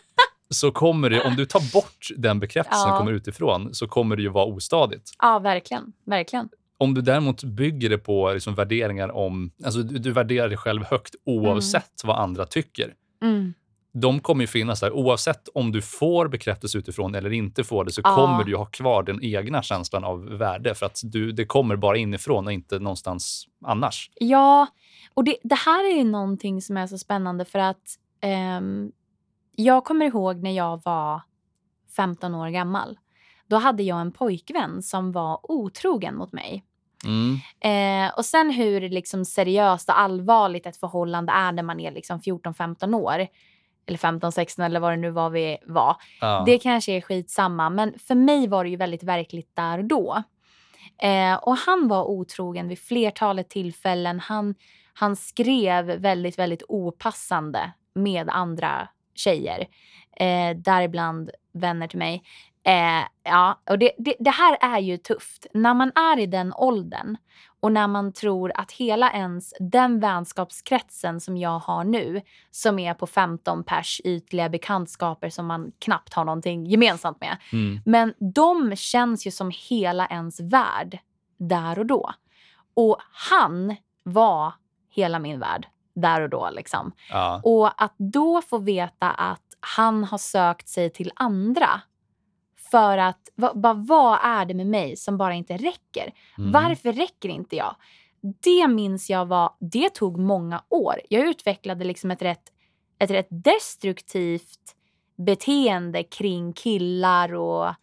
så kommer det, om du tar bort den bekräftelsen som Ja. kommer utifrån, så kommer det ju vara ostadigt. Ja, verkligen. Verkligen. Om du däremot bygger det på liksom värderingar om... Alltså du, du värderar dig själv högt oavsett vad andra tycker. Mm. De kommer ju finnas där. Oavsett om du får bekräftelse utifrån eller inte får det så Ja. kommer du ha kvar den egna känslan av värde. För att du, det kommer bara inifrån och inte någonstans annars. Ja, och det, det här är ju någonting som är så spännande för att ehm, jag kommer ihåg när jag var 15 år gammal. Då hade jag en pojkvän som var otrogen mot mig. Mm. Eh, och sen hur liksom seriöst och allvarligt ett förhållande är när man är liksom 14-15 år. Eller 15-16 eller vad det nu var vi var. Ja. Det kanske är skitsamma, men för mig var det ju väldigt verkligt där och då. Eh, och han var otrogen vid flertalet tillfällen. Han, han skrev väldigt, väldigt opassande med andra tjejer. Eh, däribland vänner till mig. Eh, ja, och det, det, det här är ju tufft. När man är i den åldern och när man tror att hela ens, den vänskapskretsen som jag har nu, som är på 15 pers ytliga bekantskaper som man knappt har någonting gemensamt med. Mm. Men de känns ju som hela ens värld där och då. Och han var hela min värld där och då. Liksom. Ja. Och att då få veta att han har sökt sig till andra för att, va, vad är det med mig som bara inte räcker? Mm. Varför räcker inte jag? Det minns jag var, det tog många år. Jag utvecklade liksom ett rätt, ett rätt destruktivt beteende kring killar och eh,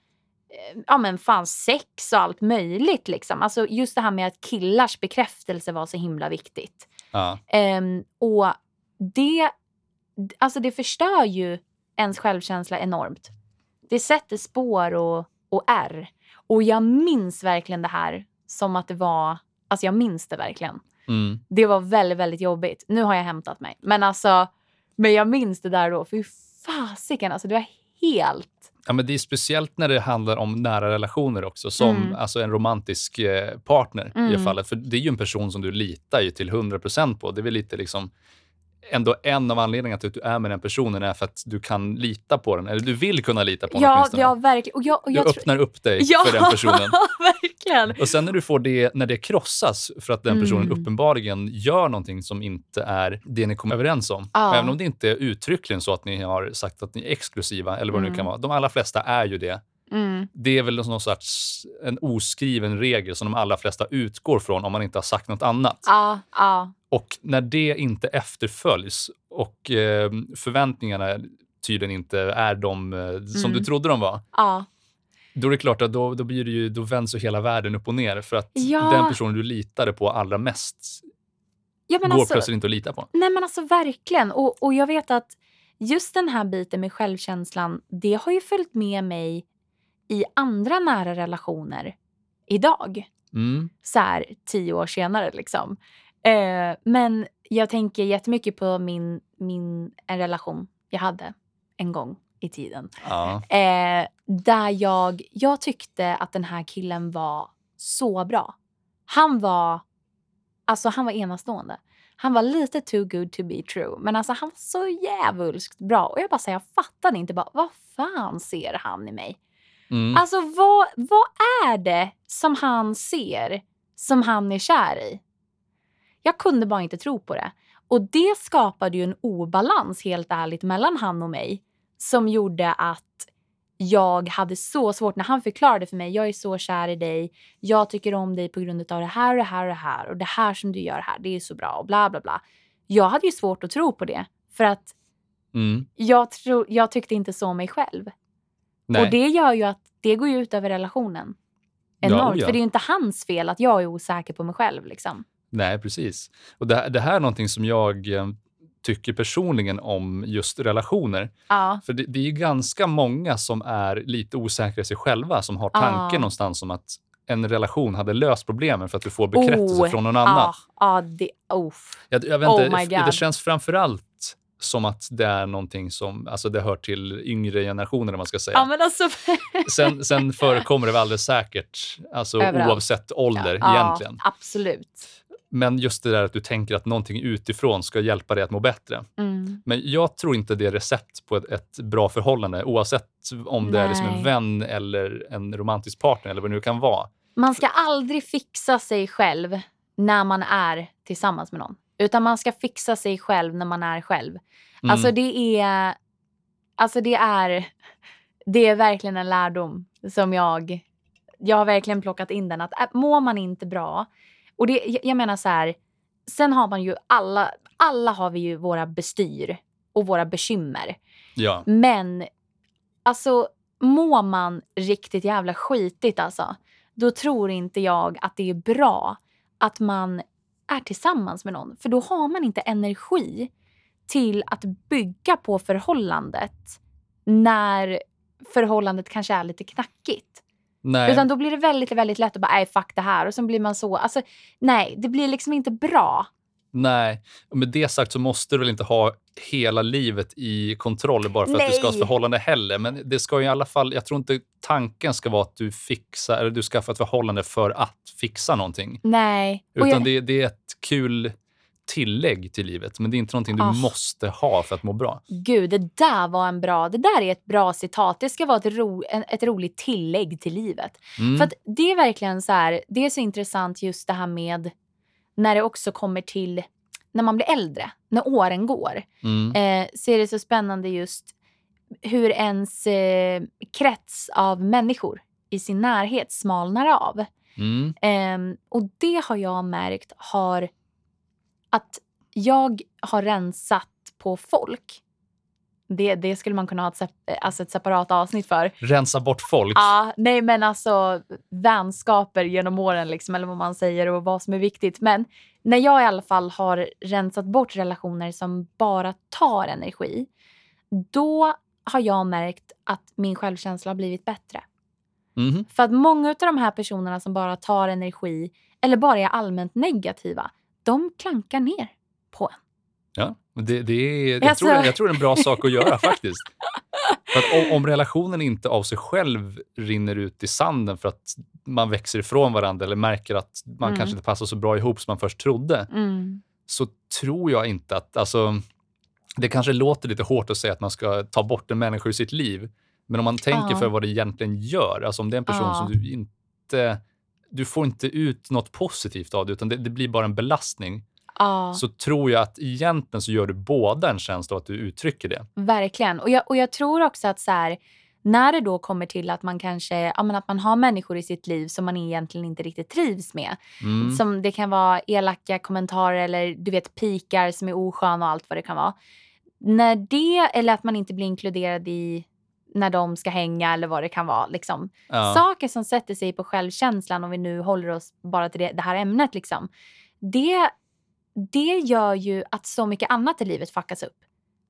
ja men fan sex och allt möjligt liksom. Alltså just det här med att killars bekräftelse var så himla viktigt. Ja. Ehm, och det, alltså det förstör ju ens självkänsla enormt. Det sätter spår och, och ärr. Och jag minns verkligen det här som att det var, alltså jag minns det verkligen. Mm. Det var väldigt, väldigt jobbigt. Nu har jag hämtat mig. Men alltså, men jag minns det där då. Fy fasiken, alltså det var helt... Ja, men det är speciellt när det handlar om nära relationer också, som Mm. alltså en romantisk eh, partner i det Mm. fallet. För det är ju en person som du litar ju till 100% på. Det är väl lite liksom ändå en av anledningarna till att du är med den personen är för att du kan lita på den, eller du vill kunna lita på den Ja, åtminstone. ja, verkligen. Och jag, och du jag tror- öppnar upp dig ja, för den personen. verkligen. Och sen när du får det, när det krossas för att den personen Mm. uppenbarligen gör någonting som inte är det ni kom överens om. Ja. Även om det inte är uttryckligen så att ni har sagt att ni är exklusiva eller vad det nu Mm. kan vara. De allra flesta är ju det. Mm. Det är väl någon sorts en oskriven regel som de allra flesta utgår från om man inte har sagt något annat. Ja, ja. Och när det inte efterföljs och eh, förväntningarna tydligen inte är de eh, som Mm. du trodde de var, ja. då är det klart att då, då, blir det ju, då vänds ju hela världen upp och ner. För att Ja. den personen du litade på allra mest ja går alltså, plötsligt inte att lita på. Nej men alltså verkligen. Och, och jag vet att just den här biten med självkänslan, det har ju följt med mig i andra nära relationer idag. Mm. Så här tio år senare liksom. Eh, men jag tänker jättemycket på min, min, en relation jag hade en gång i tiden. Ja. Eh, där jag, jag tyckte att den här killen var så bra. Han var, alltså han var enastående. Han var lite too good to be true. Men alltså han var så jävulskt bra. Och jag bara säger, jag fattade inte bara, vad fan ser han i mig? Mm. Alltså vad, vad är det som han ser som han är kär i? Jag kunde bara inte tro på det. Och det skapade ju en obalans helt ärligt mellan han och mig som gjorde att jag hade så svårt när han förklarade för mig, jag är så kär i dig, jag tycker om dig på grund av det här och det här och det här och det här som du gör här, det är så bra och bla bla bla. Jag hade ju svårt att tro på det för att Mm. jag, tro, jag tyckte inte så om mig själv. Nej. Och det gör ju att det går ut över relationen. Ja, Enormt. ja. För det är ju inte hans fel att jag är osäker på mig själv. Liksom. Nej, precis. Och det, det här är någonting som jag eh, tycker personligen om just relationer. Ja. För det, det är ju ganska många som är lite osäkra i sig själva som har tanken Ja. någonstans om att en relation hade löst problemen för att du får bekräftelse Oh, från någon annan. Ja, ja det... Oh. Jag, jag vet Oh inte, my det God. känns framförallt som att det är någonting som alltså det hör till yngre generationer, om man ska säga. Ja, alltså... Sen, sen förekommer det väl alldeles säkert, alltså Överallt. oavsett ålder ja, egentligen. Absolut. Men just det där att du tänker att någonting utifrån ska hjälpa dig att må bättre. Mm. Men jag tror inte det är recept på ett, ett bra förhållande oavsett om det är liksom en Nej. vän eller en romantisk partner eller vad det nu kan vara. Man ska aldrig fixa sig själv när man är tillsammans med någon. Utan man ska fixa sig själv när man är själv. Mm. Alltså det är... Alltså det är... Det är verkligen en lärdom som jag... Jag har verkligen plockat in den. Att äh, mår man inte bra... Och det, jag- jag menar så här... Sen har man ju alla... Alla har vi ju våra bestyr och våra bekymmer. ja. Men alltså mår man riktigt jävla skitigt alltså, då tror inte jag att det är bra att man är tillsammans med någon. För då har man inte energi till att bygga på förhållandet när förhållandet kanske är lite knackigt. Nej. Utan då blir det väldigt, väldigt lätt att bara, nej fuck det här. Och sen blir man så, alltså nej, det blir liksom inte bra. Nej, med det sagt så måste du väl inte ha hela livet i kontroll bara för att du ska ha ett Nej. förhållande heller. Men det ska i alla fall, jag tror inte tanken ska vara att du fixar, eller du skaffar ett förhållande för att fixa någonting. Nej. Utan jag- det, det är ett kul tillägg till livet, men det är inte någonting du Ah. måste ha för att må bra. Gud, det där var en bra, det där är ett bra citat. Det ska vara ett, ro, en, ett roligt tillägg till livet. Mm. För det är verkligen så här, det är så intressant just det här med när det också kommer till när man blir äldre, när åren går. mm. Eh, så är det så spännande just hur ens eh, krets av människor i sin närhet smalnar av. Mm. Ehm, och det har jag märkt har att jag har rensat på folk. Det, det skulle man kunna ha ett, alltså ett separat avsnitt för. Rensa bort folk. Ja, nej men alltså vänskaper genom åren liksom, eller vad man säger och vad som är viktigt. Men när jag i alla fall har rensat bort relationer som bara tar energi, då har jag märkt att min självkänsla har blivit bättre. Mhm. För att många av de här personerna som bara tar energi eller bara är allmänt negativa, de klankar ner på en. Ja, det, det är, jag, Alltså- tror, jag tror det är en bra sak att göra faktiskt. För att om, om relationen inte av sig själv rinner ut i sanden för att man växer ifrån varandra eller märker att man Mm. kanske inte passar så bra ihop som man först trodde, så tror jag inte att... Alltså, det kanske låter lite hårt att säga att man ska ta bort en människa ur sitt liv. Men om man tänker Ja. för vad det egentligen gör, alltså om det är en person Ja. som du inte... Du får inte ut något positivt av det, utan det, det blir bara en belastning. Ja, Så tror jag att egentligen så gör du båda en tjänst av att du uttrycker det. verkligen. Och jag, och jag tror också att så här, när det då kommer till att man kanske ja, men att man har människor i sitt liv som man egentligen inte riktigt trivs med. Mm. Som det kan vara elaka kommentarer eller du vet pikar som är osköna och allt vad det kan vara. När det, eller att man inte blir inkluderad i när de ska hänga eller vad det kan vara. Liksom. Ja. Saker som sätter sig på självkänslan om vi nu håller oss bara till det, det här ämnet. Liksom. Det, det gör ju att så mycket annat i livet fuckas upp.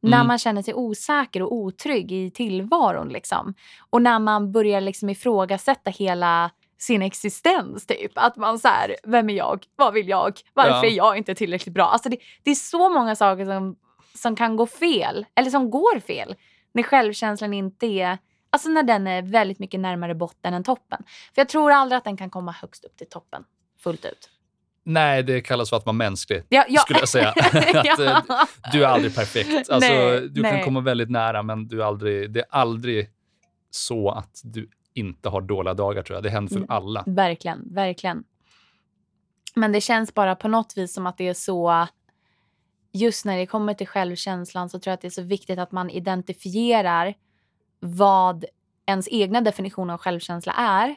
När Mm. man känner sig osäker och otrygg i tillvaron. Liksom. Och när man börjar liksom ifrågasätta hela sin existens. Typ. Att man så här, vem är jag? Vad vill jag? Varför Ja. är jag inte tillräckligt bra? Alltså det, det är så många saker som, som kan gå fel. Eller som går fel. När självkänslan inte är... Alltså när den är väldigt mycket närmare botten än toppen. För jag tror aldrig att den kan komma högst upp till toppen fullt ut. Nej, det kallas för att vara mänsklig, Ja, ja. skulle jag säga. att, eh, du är aldrig perfekt. Alltså, Nej, du nej. kan komma väldigt nära, men du är aldrig, det är aldrig så att du inte har dåliga dagar, tror jag. Det händer för Mm. alla. Verkligen, verkligen. Men det känns bara på något vis som att det är så... Just när det kommer till självkänslan så tror jag att det är så viktigt att man identifierar vad ens egna definition av självkänsla är.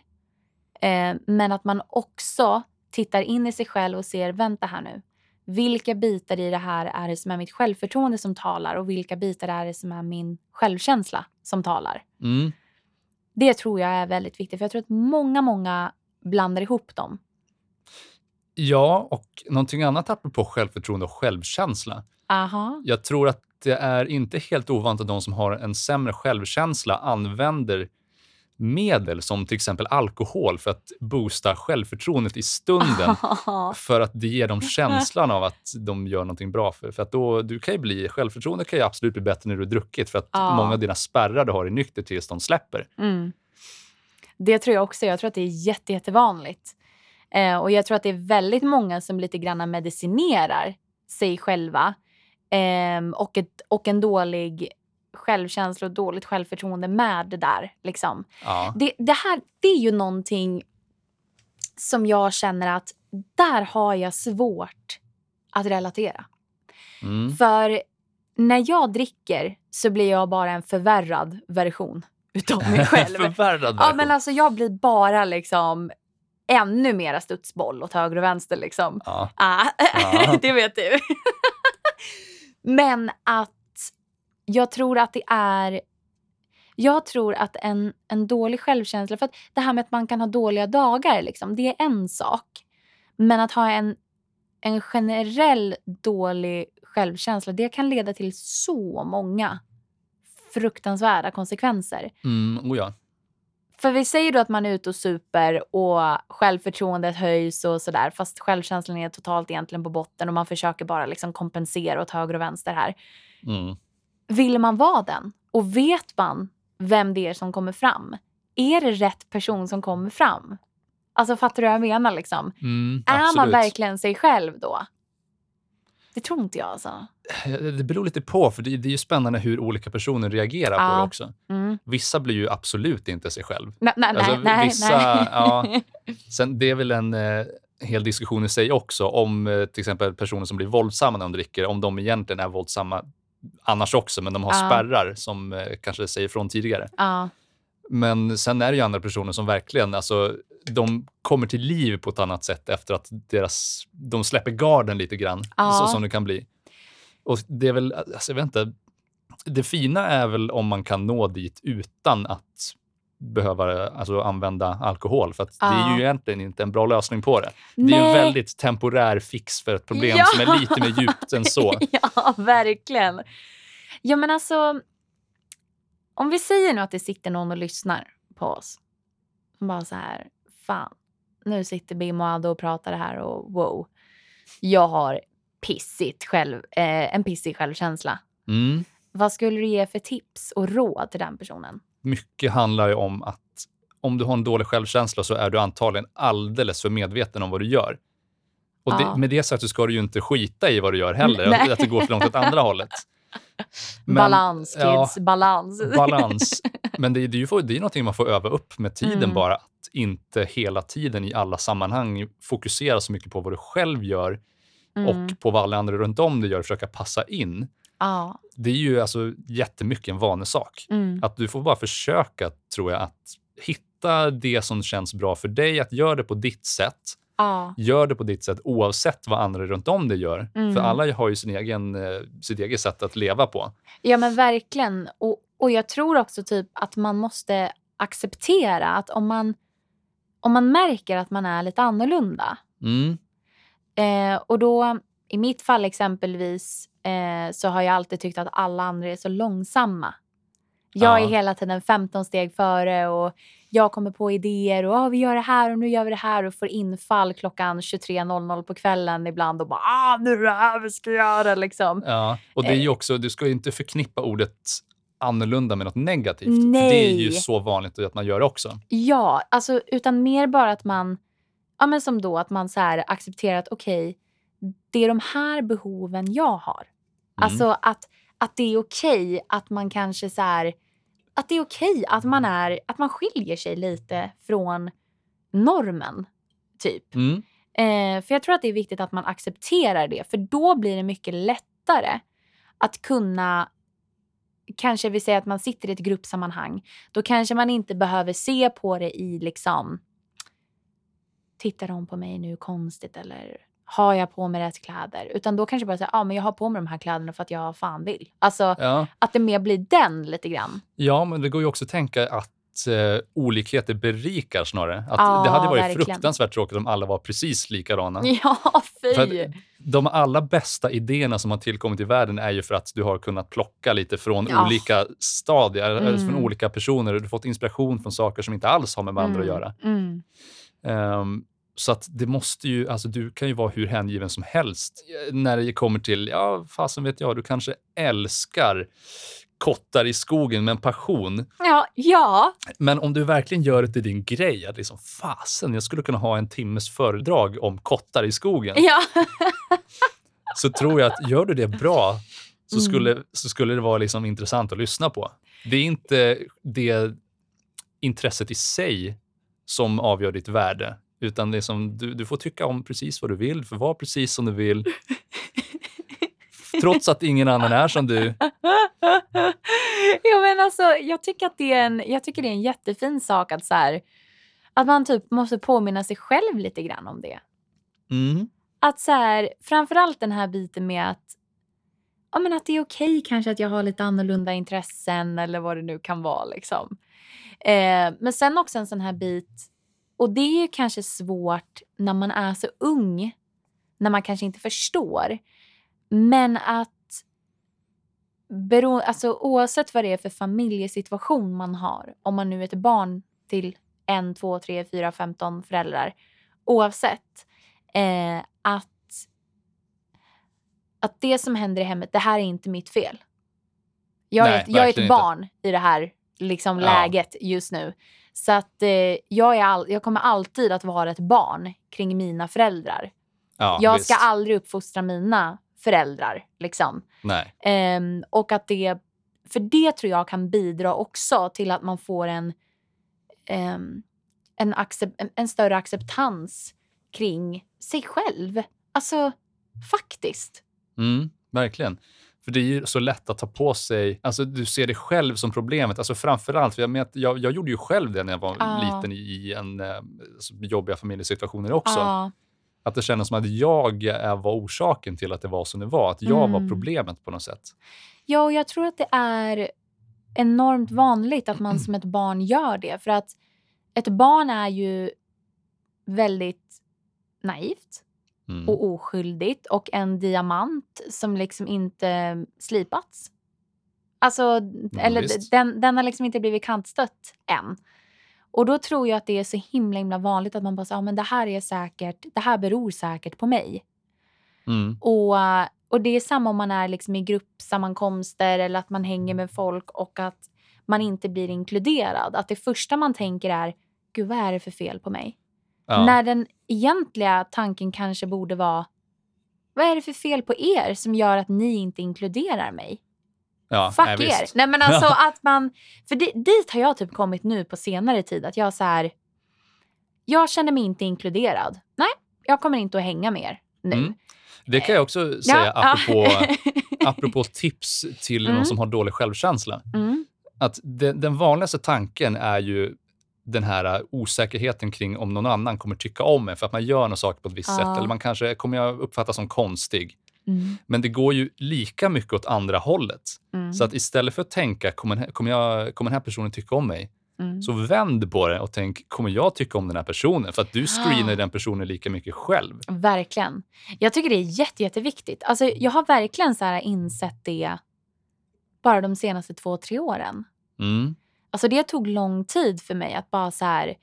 Eh, men att man också tittar in i sig själv och ser, vänta här nu. Vilka bitar i det här är det som är mitt självförtroende som talar och vilka bitar är det som är min självkänsla som talar? Mm. Det tror jag är väldigt viktigt för jag tror att många, många blandar ihop dem. Ja, och någonting annat apropå självförtroende och självkänsla. Aha. Jag tror att det är inte helt ovanligt att de som har en sämre självkänsla använder medel som till exempel alkohol för att boosta självförtroendet i stunden. för att det ger dem känslan av att de gör någonting bra. För, för att då, du kan ju bli, självförtroende kan ju absolut bli bättre när du har druckit för att många av dina spärrar du har i nykter tillstånd släpper. Mm. Det tror jag också. Jag tror att det är jätte, jättevanligt. Eh, och jag tror att det är väldigt många som lite grann medicinerar sig själva ehm, och, ett, och en dålig självkänsla och dåligt självförtroende med det där. Liksom. Ja. Det, det här det är ju någonting som jag känner att där har jag svårt att relatera. Mm. För när jag dricker så blir jag bara en förvärrad version utav mig själv. Förvärrad ja, version. men alltså jag blir bara liksom ännu mera studsboll åt höger och vänster liksom. ja. Ah, Ja. det vet du. men att jag tror att det är jag tror att en, en dålig självkänsla, för att det här med att man kan ha dåliga dagar, liksom, det är en sak. Men att ha en, en generell dålig självkänsla, det kan leda till så många fruktansvärda konsekvenser. Mm, oh ja. För vi säger då att man är ute och super och självförtroendet höjs och sådär fast självkänslan är totalt egentligen på botten och man försöker bara liksom kompensera åt höger och vänster här. Mm. Vill man vara den? Och vet man vem det är som kommer fram? Är det rätt person som kommer fram? Alltså fattar du vad jag menar liksom? Mm, Är man verkligen sig själv då? Det tror inte jag alltså. Det beror lite på, för det, det är ju spännande hur olika personer reagerar på Ja. det också. Mm. Vissa blir ju absolut inte sig själv. Nej, nej, Alltså, nej, vissa- nej. ja. Sen, det är väl en eh, hel diskussion i sig också om eh, till exempel personer som blir våldsamma när de dricker, om de egentligen är våldsamma annars också, men de har Ja. spärrar som eh, kanske säger ifrån tidigare. ja. Men sen är det ju andra personer som verkligen, alltså, de kommer till liv på ett annat sätt efter att deras, de släpper garden lite grann, Ja. så som det kan bli. Och det är väl, alltså, jag vet inte, det fina är väl om man kan nå dit utan att behöva alltså, använda alkohol, för att det är Ja. ju egentligen inte en bra lösning på det. Det är en Nej. väldigt temporär fix för ett problem Ja. som är lite mer djupt än så. ja, verkligen. Ja, men alltså. Om vi säger nu att det sitter någon och lyssnar på oss. Som bara så här, fan. Nu sitter Bim och Adde och pratar här och wow. Jag har pissigt själv, eh, en pissig självkänsla. Mm. Vad skulle du ge för tips och råd till den personen? Mycket handlar ju om att om du har en dålig självkänsla så är du antagligen alldeles för medveten om vad du gör. Och Ja. det, med det sagt så ska du ju inte skita i vad du gör heller, Nej. att det går för långt åt andra hållet. Men- balans ja, kids, balans. balans. Men det, är- det, är ju det är någonting man får öva upp med tiden Mm. bara. Att inte hela tiden i alla sammanhang fokusera så mycket på vad du själv gör Mm. och på vad alla andra runt om dig gör och försöka passa in. Ja. Det är ju alltså jättemycket en vanesak. Mm. Att du får bara försöka, tror jag, att hitta det som känns bra för dig, att göra det på ditt sätt. Ja. Gör det på ditt sätt oavsett vad andra runt om dig gör. Mm. För alla har ju sin egen, eh, sitt eget sätt att leva på. Ja men verkligen. Och, och jag tror också typ att man måste acceptera att om man, om man märker att man är lite annorlunda. Mm. Eh, och då i mitt fall exempelvis eh, så har jag alltid tyckt att alla andra är så långsamma. Jag Ja. är hela tiden 15 steg före och jag kommer på idéer och ah, vi gör det här och nu gör vi det här och får infall klockan 23.00 på kvällen ibland och bara ah, nu är det här vi ska göra liksom. Ja. Och det är ju också, du ska ju inte förknippa ordet annorlunda med något negativt. För det är ju Nej. så vanligt att man gör också. Ja, alltså utan mer bara att man Ja, men som då att man så accepterar att okej, det är de här behoven jag har. Alltså att, att det är okej att man kanske så här, att det är okej att man är, att man skiljer sig lite från normen. Typ. Mm. Eh, för jag tror att det är viktigt att man accepterar det. För då blir det mycket lättare att kunna Kanske vi säger att man sitter i ett gruppsammanhang. Då kanske man inte behöver se på det i liksom Tittar de på mig nu konstigt eller har jag på mig rätt kläder? Utan då kanske bara säga, ah, men jag har på mig de här kläderna för att jag fan vill. Alltså Ja. att det mer blir den lite grann. ja, men det går ju också att tänka att eh, olikheter berikar snarare. Att Ja, det hade varit verkligen. fruktansvärt tråkigt om alla var precis likadana. Ja, För fy. att de allra bästa idéerna som har tillkommit i världen är ju för att du har kunnat plocka lite från Ja. olika stadier, Mm. från olika personer. Du har fått inspiration från saker som inte alls har med varandra att göra. Mm. Ehm, så att det måste ju, alltså du kan ju vara hur hängiven som helst eh, när det kommer till, ja fasen vet jag, du kanske älskar kottar i skogen med en passion. Ja, ja. Men om du verkligen gör det till din grej, att liksom fasen, jag skulle kunna ha en timmes föredrag om kottar i skogen. ja. Så tror jag att gör du det bra så Mm. skulle, så skulle det vara liksom intressant att lyssna på. Det är inte det intresset i sig som avgör ditt värde, utan det är som, du, du får tycka om precis vad du vill, för var precis som du vill. Trots att ingen annan är som du. ja, men alltså, jag, tycker att det är en, jag tycker det är en jättefin sak att, så här, att man typ måste påminna sig själv lite grann om det. Mm. Att så här, framförallt den här biten med att, ja, men att det är okej kanske att jag har lite annorlunda intressen eller vad det nu kan vara. Liksom. Eh, men sen också en sån här bit, och det är ju kanske svårt när man är så ung, när man kanske inte förstår. Men att bero, alltså, oavsett vad det är för familjesituation man har, om man nu är ett barn till en, två, tre, fyra, femton föräldrar, oavsett, eh, att, att det som händer i hemmet, det här är inte mitt fel. Jag är, Nej, ett, jag är ett verkligen inte. barn i det här liksom, Ja. läget just nu. Så att eh, jag, är all, jag kommer alltid att vara ett barn kring mina föräldrar. Ja, jag ska visst. aldrig uppfostra mina föräldrar. Liksom. Nej. Ehm, och att det, för det tror jag kan bidra också till att man får en, ehm, en, accep- en, en större acceptans kring sig själv. Alltså, faktiskt. Mm, verkligen. För det är ju så lätt att ta på sig, alltså du ser det själv som problemet. Alltså framförallt, för jag, men, jag, jag gjorde ju själv det när jag var Ja. liten i, en, alltså, jobbiga familjesituationer också. Ja, Att det kändes som att jag var orsaken till att det var som det var. Att jag var Mm. problemet på något sätt. Ja, och jag tror att det är enormt vanligt att man som ett barn gör det. För att ett barn är ju väldigt naivt Mm. och oskyldigt och en diamant som liksom inte slipats. Alltså, eller visst. den, den har liksom inte blivit kantstött än. Och då tror jag att det är så himla himla vanligt att man bara säger, ah, men det här är säkert, det här beror säkert på mig. Mm. Och, och det är samma om man är liksom i gruppsammankomster eller att man hänger med folk och att man inte blir inkluderad. Att det första man tänker är, gud vad är det för fel på mig? Ja. När den egentliga tanken kanske borde vara, vad är det för fel på er som gör att ni inte inkluderar mig? ja, Fuck nej, er! visst. Nej men alltså att man, för di, dit har jag typ kommit nu på senare tid att jag så här, jag känner mig inte inkluderad. Nej, jag kommer inte att hänga mer nu. Mm. Det kan jag också säga Ja, apropå, ja. apropå tips till Mm. någon som har dålig självkänsla. mm. Att den, den vanligaste tanken är ju den här uh, osäkerheten kring om någon annan kommer tycka om en för att man gör någon sak på ett visst Ja. sätt. Eller man kanske kommer jag uppfattas som konstig. Mm. Men det går ju lika mycket åt andra hållet. Mm. Så att istället för att tänka, kommer kommer, jag, kommer den här personen tycka om mig? Mm. Så vänd på det och tänk, kommer jag tycka om den här personen? För att du screenar Ah. den personen lika mycket själv. Verkligen. Jag tycker det är jätte, jätteviktigt. Alltså, jag har verkligen så här insett det bara de senaste två, tre åren. Mm. Alltså det tog lång tid för mig att bara så här,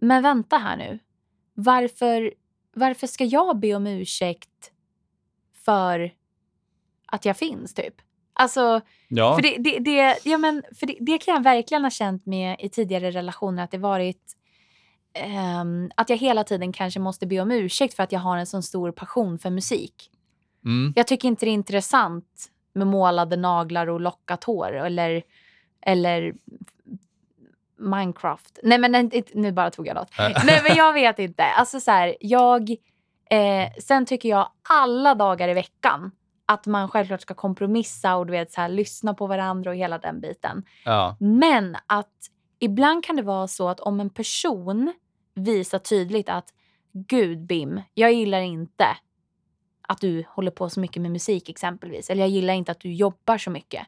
men vänta här nu. Varför, varför ska jag be om ursäkt för att jag finns typ? Alltså, Ja, för, det, det, det, ja, men, för det, det kan jag verkligen ha känt med i tidigare relationer att det varit ehm, att jag hela tiden kanske måste be om ursäkt för att jag har en sån stor passion för musik. Mm. Jag tycker inte det är intressant med målade naglar och lockat hår eller, eller Minecraft. Nej men nu bara tog jag något. Nej men jag vet inte. Alltså så här, jag... Eh, sen tycker jag alla dagar i veckan att man självklart ska kompromissa och du vet så här, lyssna på varandra och hela den biten. Ja. Men att ibland kan det vara så att om en person visar tydligt att gud Bim, jag gillar inte att du håller på så mycket med musik exempelvis. Eller jag gillar inte att du jobbar så mycket.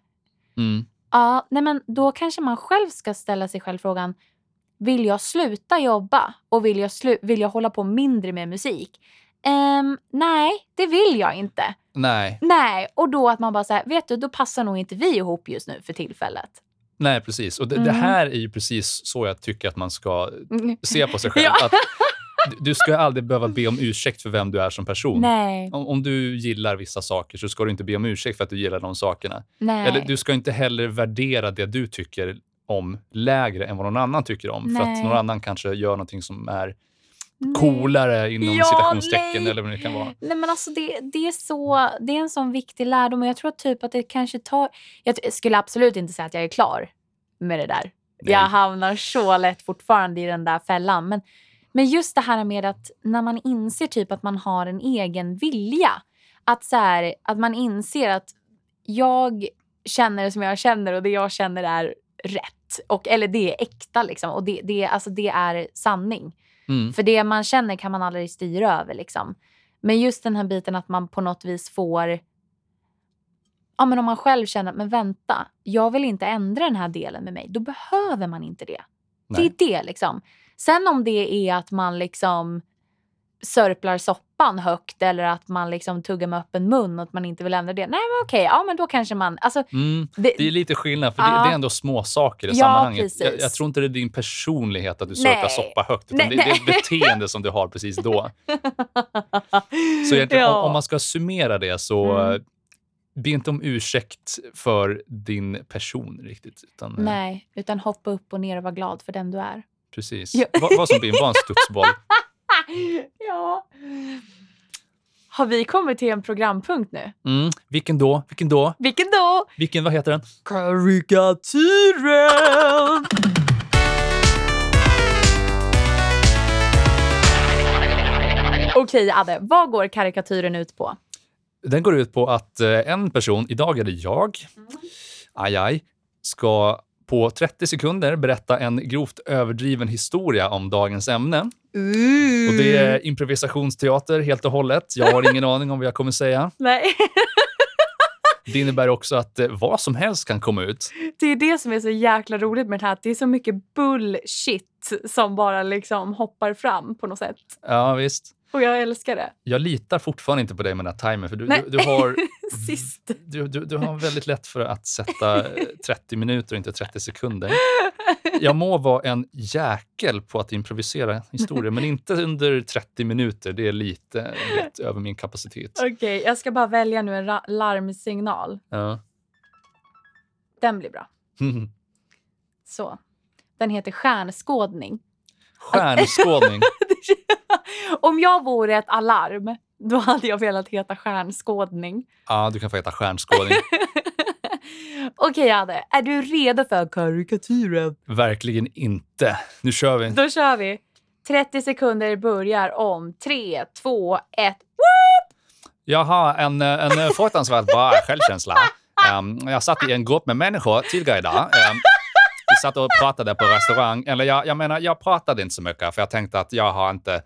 Mm. Ja, nej men då kanske man själv ska ställa sig själv frågan. Vill jag sluta jobba och vill jag, slu- vill jag hålla på mindre med musik? Ehm, nej, det vill jag inte. Nej. Nej, och då att man bara säger, vet du, då passar nog inte vi ihop just nu för tillfället. Nej, precis. Och det, det Mm. här är ju precis så jag tycker att man ska Mm. se på sig själv. Att du- ska aldrig behöva be om ursäkt för vem du är som person. Nej, Om, om du gillar vissa saker så ska du inte be om ursäkt för att du gillar de sakerna. nej. Eller du ska inte heller värdera det du tycker om lägre än vad någon annan tycker om. För att Nej. någon annan kanske gör någonting som är Nej. coolare inom Ja, citationstecken nej. eller vad det kan vara. Nej men alltså det, det, är så, det är en sån viktig lärdom och jag tror typ att det kanske tar... Jag skulle absolut inte säga att jag är klar med det där. Nej. Jag hamnar så lätt fortfarande i den där fällan. Men, men just det här med att när man inser typ att man har en egen vilja. Att, så här, att man inser att jag känner det som jag känner och det jag känner är rätt. Och, eller det är äkta liksom. Och det, det, alltså det är sanning. Mm. För det man känner kan man aldrig styra över. Liksom. Men just den här biten att man på något vis får... Ja, men om man själv känner men vänta, jag vill inte ändra den här delen med mig. Då behöver man inte det. Nej. Det är det liksom. Sen om det är att man liksom sörplar soppan högt eller att man liksom tuggar med öppen mun och att man inte vill ändra det. Nej men okej, ja men då kanske man... Alltså, Mm. det, Det är lite skillnad, för det, Ja. det är ändå små saker i Ja, sammanhanget. precis. Jag, jag tror inte det är din personlighet att du sörplar soppa högt, utan Nej, det, det är ett beteende som du har precis då. Så egentligen, Ja. om, om man ska summera det så Mm. be inte om ursäkt för din person riktigt. Utan, eh, Nej, utan hoppa upp och ner och vara glad för den du är. Precis. Ja. Var, var som var en studsboll. ja. Har vi kommit till en programpunkt nu? Mm. Vilken då? Vilken då? Vilken då? Vilken, vad heter den? Karikatyren! Okej, Adde. Vad går karikatyren ut på? Den går ut på att eh, en person, idag är det jag, aj aj, ska på 30 sekunder berätta en grovt överdriven historia om dagens ämne. Och det är improvisationsteater helt och hållet. Jag har ingen aning om vad jag kommer säga. Nej, Det innebär också att eh, vad som helst kan komma ut. det är det som är så jäkla roligt med det här. att Det är så mycket bullshit som bara liksom hoppar fram på något sätt. Ja, visst. Och jag älskar det. Jag litar fortfarande inte på dig med den här timern, för du, Nej. du, du, har, Sist. du, du, du har väldigt lätt för att sätta eh, 30 minuter och inte 30 sekunder. Jag må vara en jäkel på att improvisera historier, men inte under 30 minuter. Det är lite, lite över min kapacitet. Okej, jag ska bara välja nu en larmsignal. Ja. Den blir bra. Så. Den heter stjärnskådning. Stjärnskådning. Om jag vore ett alarm, då hade jag velat heta stjärnskådning. Ja, du kan få heta stjärnskådning. Okej, Adde. Är du redo för karikatyren? Verkligen inte. Nu kör vi. Då kör vi. 30 sekunder börjar om 3, 2, 1. Jag har en, eh, en fruktansvärt bra självkänsla. Ehm, jag satt i en grupp med människor tidigare idag. Ehm, vi satt och pratade på restaurang. Eller jag, jag menar, jag pratade inte så mycket för jag tänkte att jag har inte,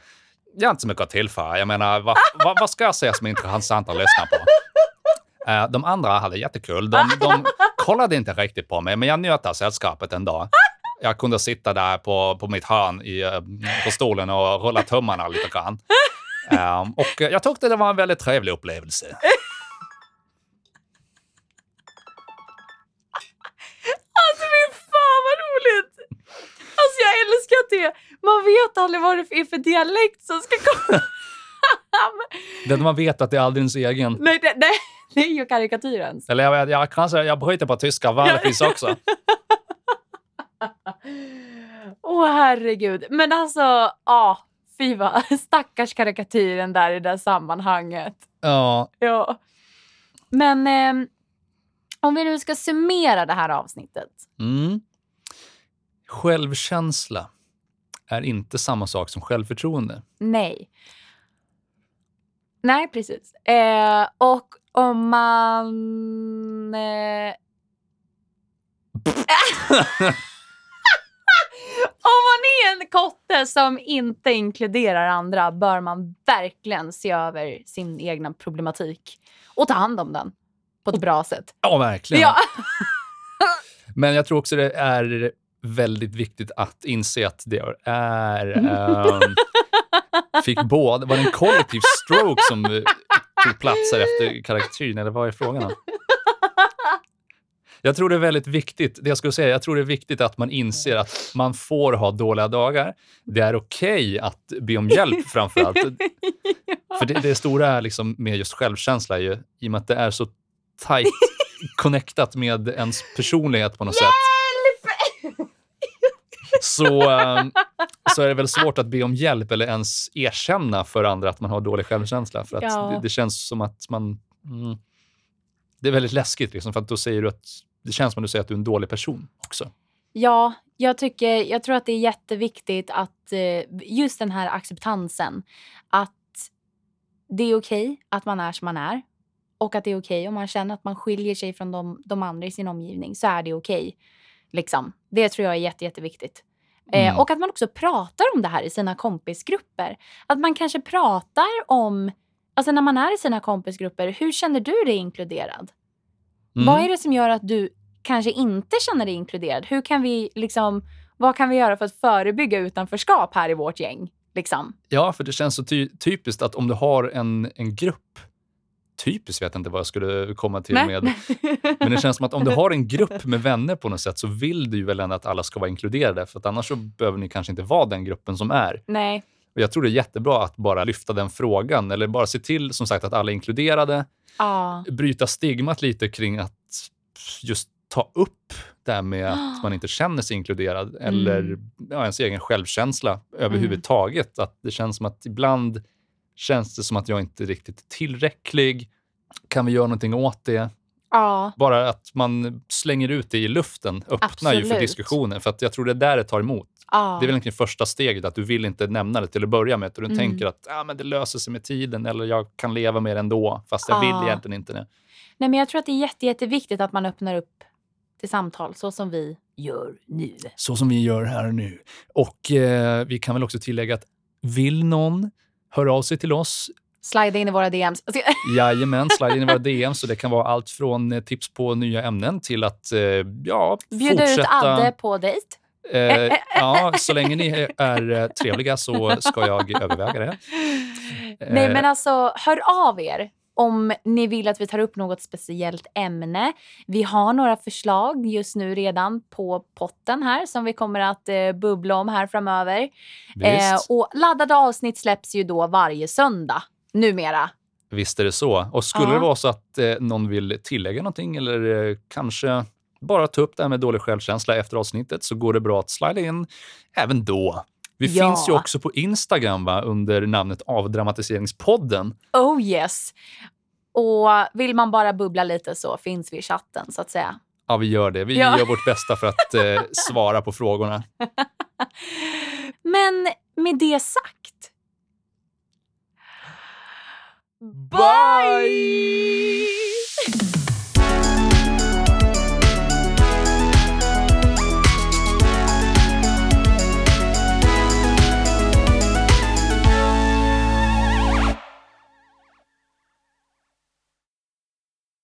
jag har inte så mycket att tillföra. Jag menar, vad, vad, vad ska jag säga som är intressant att lyssna på? Eh, de andra hade jättekul. De, de kollade inte riktigt på mig, men jag njöt av sällskapet ändå. Jag kunde sitta där på, på mitt hörn i, eh, på stolen och rulla tummarna lite grann. Ehm, och jag tyckte det var en väldigt trevlig upplevelse. Alltså jag älskar det. Man vet aldrig vad det är för dialekt som ska komma. Det man vet att det är aldrig ens egen. nej, det, nej, det är ju karikatyrens. Eller jag, jag kanske jag bryter på tyska, finns också. Åh herregud. Men alltså, ja, fy vad stackars karikatyren där i det sammanhanget. Ja, Ja. Men ehm, om vi nu ska summera det här avsnittet. mm. Självkänsla är inte samma sak som självförtroende. Nej. Nej, precis. Eh, och om man... Eh, om man är en kotte som inte inkluderar andra bör man verkligen se över sin egna problematik och ta hand om den på ett bra sätt. Ja, verkligen. Ja. Men jag tror också det är väldigt viktigt att inse att det är... ehm, fick båda... Var det en kollektiv stroke som eh, tog plats här efter karaktären, eller vad är frågan om? Jag tror det är väldigt viktigt, det jag skulle säga, jag tror det är viktigt att man inser att man får ha dåliga dagar. Det är okej att be om hjälp framför allt. För det, det stora liksom med just självkänsla är ju, i och med att det är så tight connectat med ens personlighet på något sätt, så, ehm, så är det väl svårt att be om hjälp eller ens erkänna för andra att man har dålig självkänsla. För att Ja. det, det känns som att man... Mm, det är väldigt läskigt, liksom, för att då säger du att det känns som att du säger att du är en dålig person också. Ja, jag, tycker, jag tror att det är jätteviktigt att eh, just den här acceptansen. Att det är okej att man är som man är. Och att det är okej om man känner att man skiljer sig från de, de andra i sin omgivning. Så är det okej. Liksom. Det tror jag är jätte, jätteviktigt. Eh, Mm. och att man också pratar om det här i sina kompisgrupper. Att man kanske pratar om, alltså när man är i sina kompisgrupper, hur känner du dig inkluderad? Mm. Vad är det som gör att du kanske inte känner dig inkluderad? Hur kan vi liksom, vad kan vi göra för att förebygga utanförskap här i vårt gäng? Liksom? Ja, för det känns så ty typiskt att om du har en, en grupp, typiskt vet jag inte vad jag skulle komma till med, men det känns som att om du har en grupp med vänner på något sätt så vill du väl ändå att alla ska vara inkluderade, för annars så behöver ni kanske inte vara den gruppen som är. Nej. Och jag tror det är jättebra att bara lyfta den frågan, eller bara se till som sagt att alla är inkluderade, Ja. bryta stigmat lite kring att just ta upp det här med att man inte känner sig inkluderad eller ja, ens egen självkänsla överhuvudtaget. Att det känns som att ibland känns det som att jag inte riktigt är tillräcklig. Kan vi göra någonting åt det? Ja. Bara att man slänger ut det i luften öppnar ju för Absolut. diskussioner. För att jag tror det är där det tar emot. ja. Det är väl egentligen första steget, att du vill inte nämna det till att börja med. Utan du Mm. tänker att ah, men det löser sig med tiden eller jag kan leva med det ändå, fast jag Ja. vill egentligen inte det. Nej, men jag tror att det är jätte, jätteviktigt att man öppnar upp till samtal så som vi gör nu. Så som vi gör här nu. Och eh, vi kan väl också tillägga att vill någon höra av sig till oss, Slida in i våra DMs. Jajamän, slide in i våra DM. Så det kan vara allt från eh, tips på nya ämnen till att eh, ja, Bjuda ut fortsätta. Adde på dejt. Eh, ja, så länge ni är eh, trevliga så ska jag överväga det. Nej, men alltså hör av er om ni vill att vi tar upp något speciellt ämne. Vi har några förslag just nu redan på potten här som vi kommer att eh, bubbla om här framöver. Eh, och laddade avsnitt släpps ju då varje söndag numera. visst är det så. Och skulle Ja. det vara så att eh, någon vill tillägga någonting eller eh, kanske bara ta upp det här med dålig självkänsla efter avsnittet så går det bra att slida in även då. Vi Ja. finns ju också på Instagram va, under namnet Avdramatiseringspodden. Oh yes! Och vill man bara bubbla lite så finns vi i chatten så att säga. Ja, vi gör det. Vi Ja. gör vårt bästa för att eh, svara på frågorna. Men med det sagt. Bye!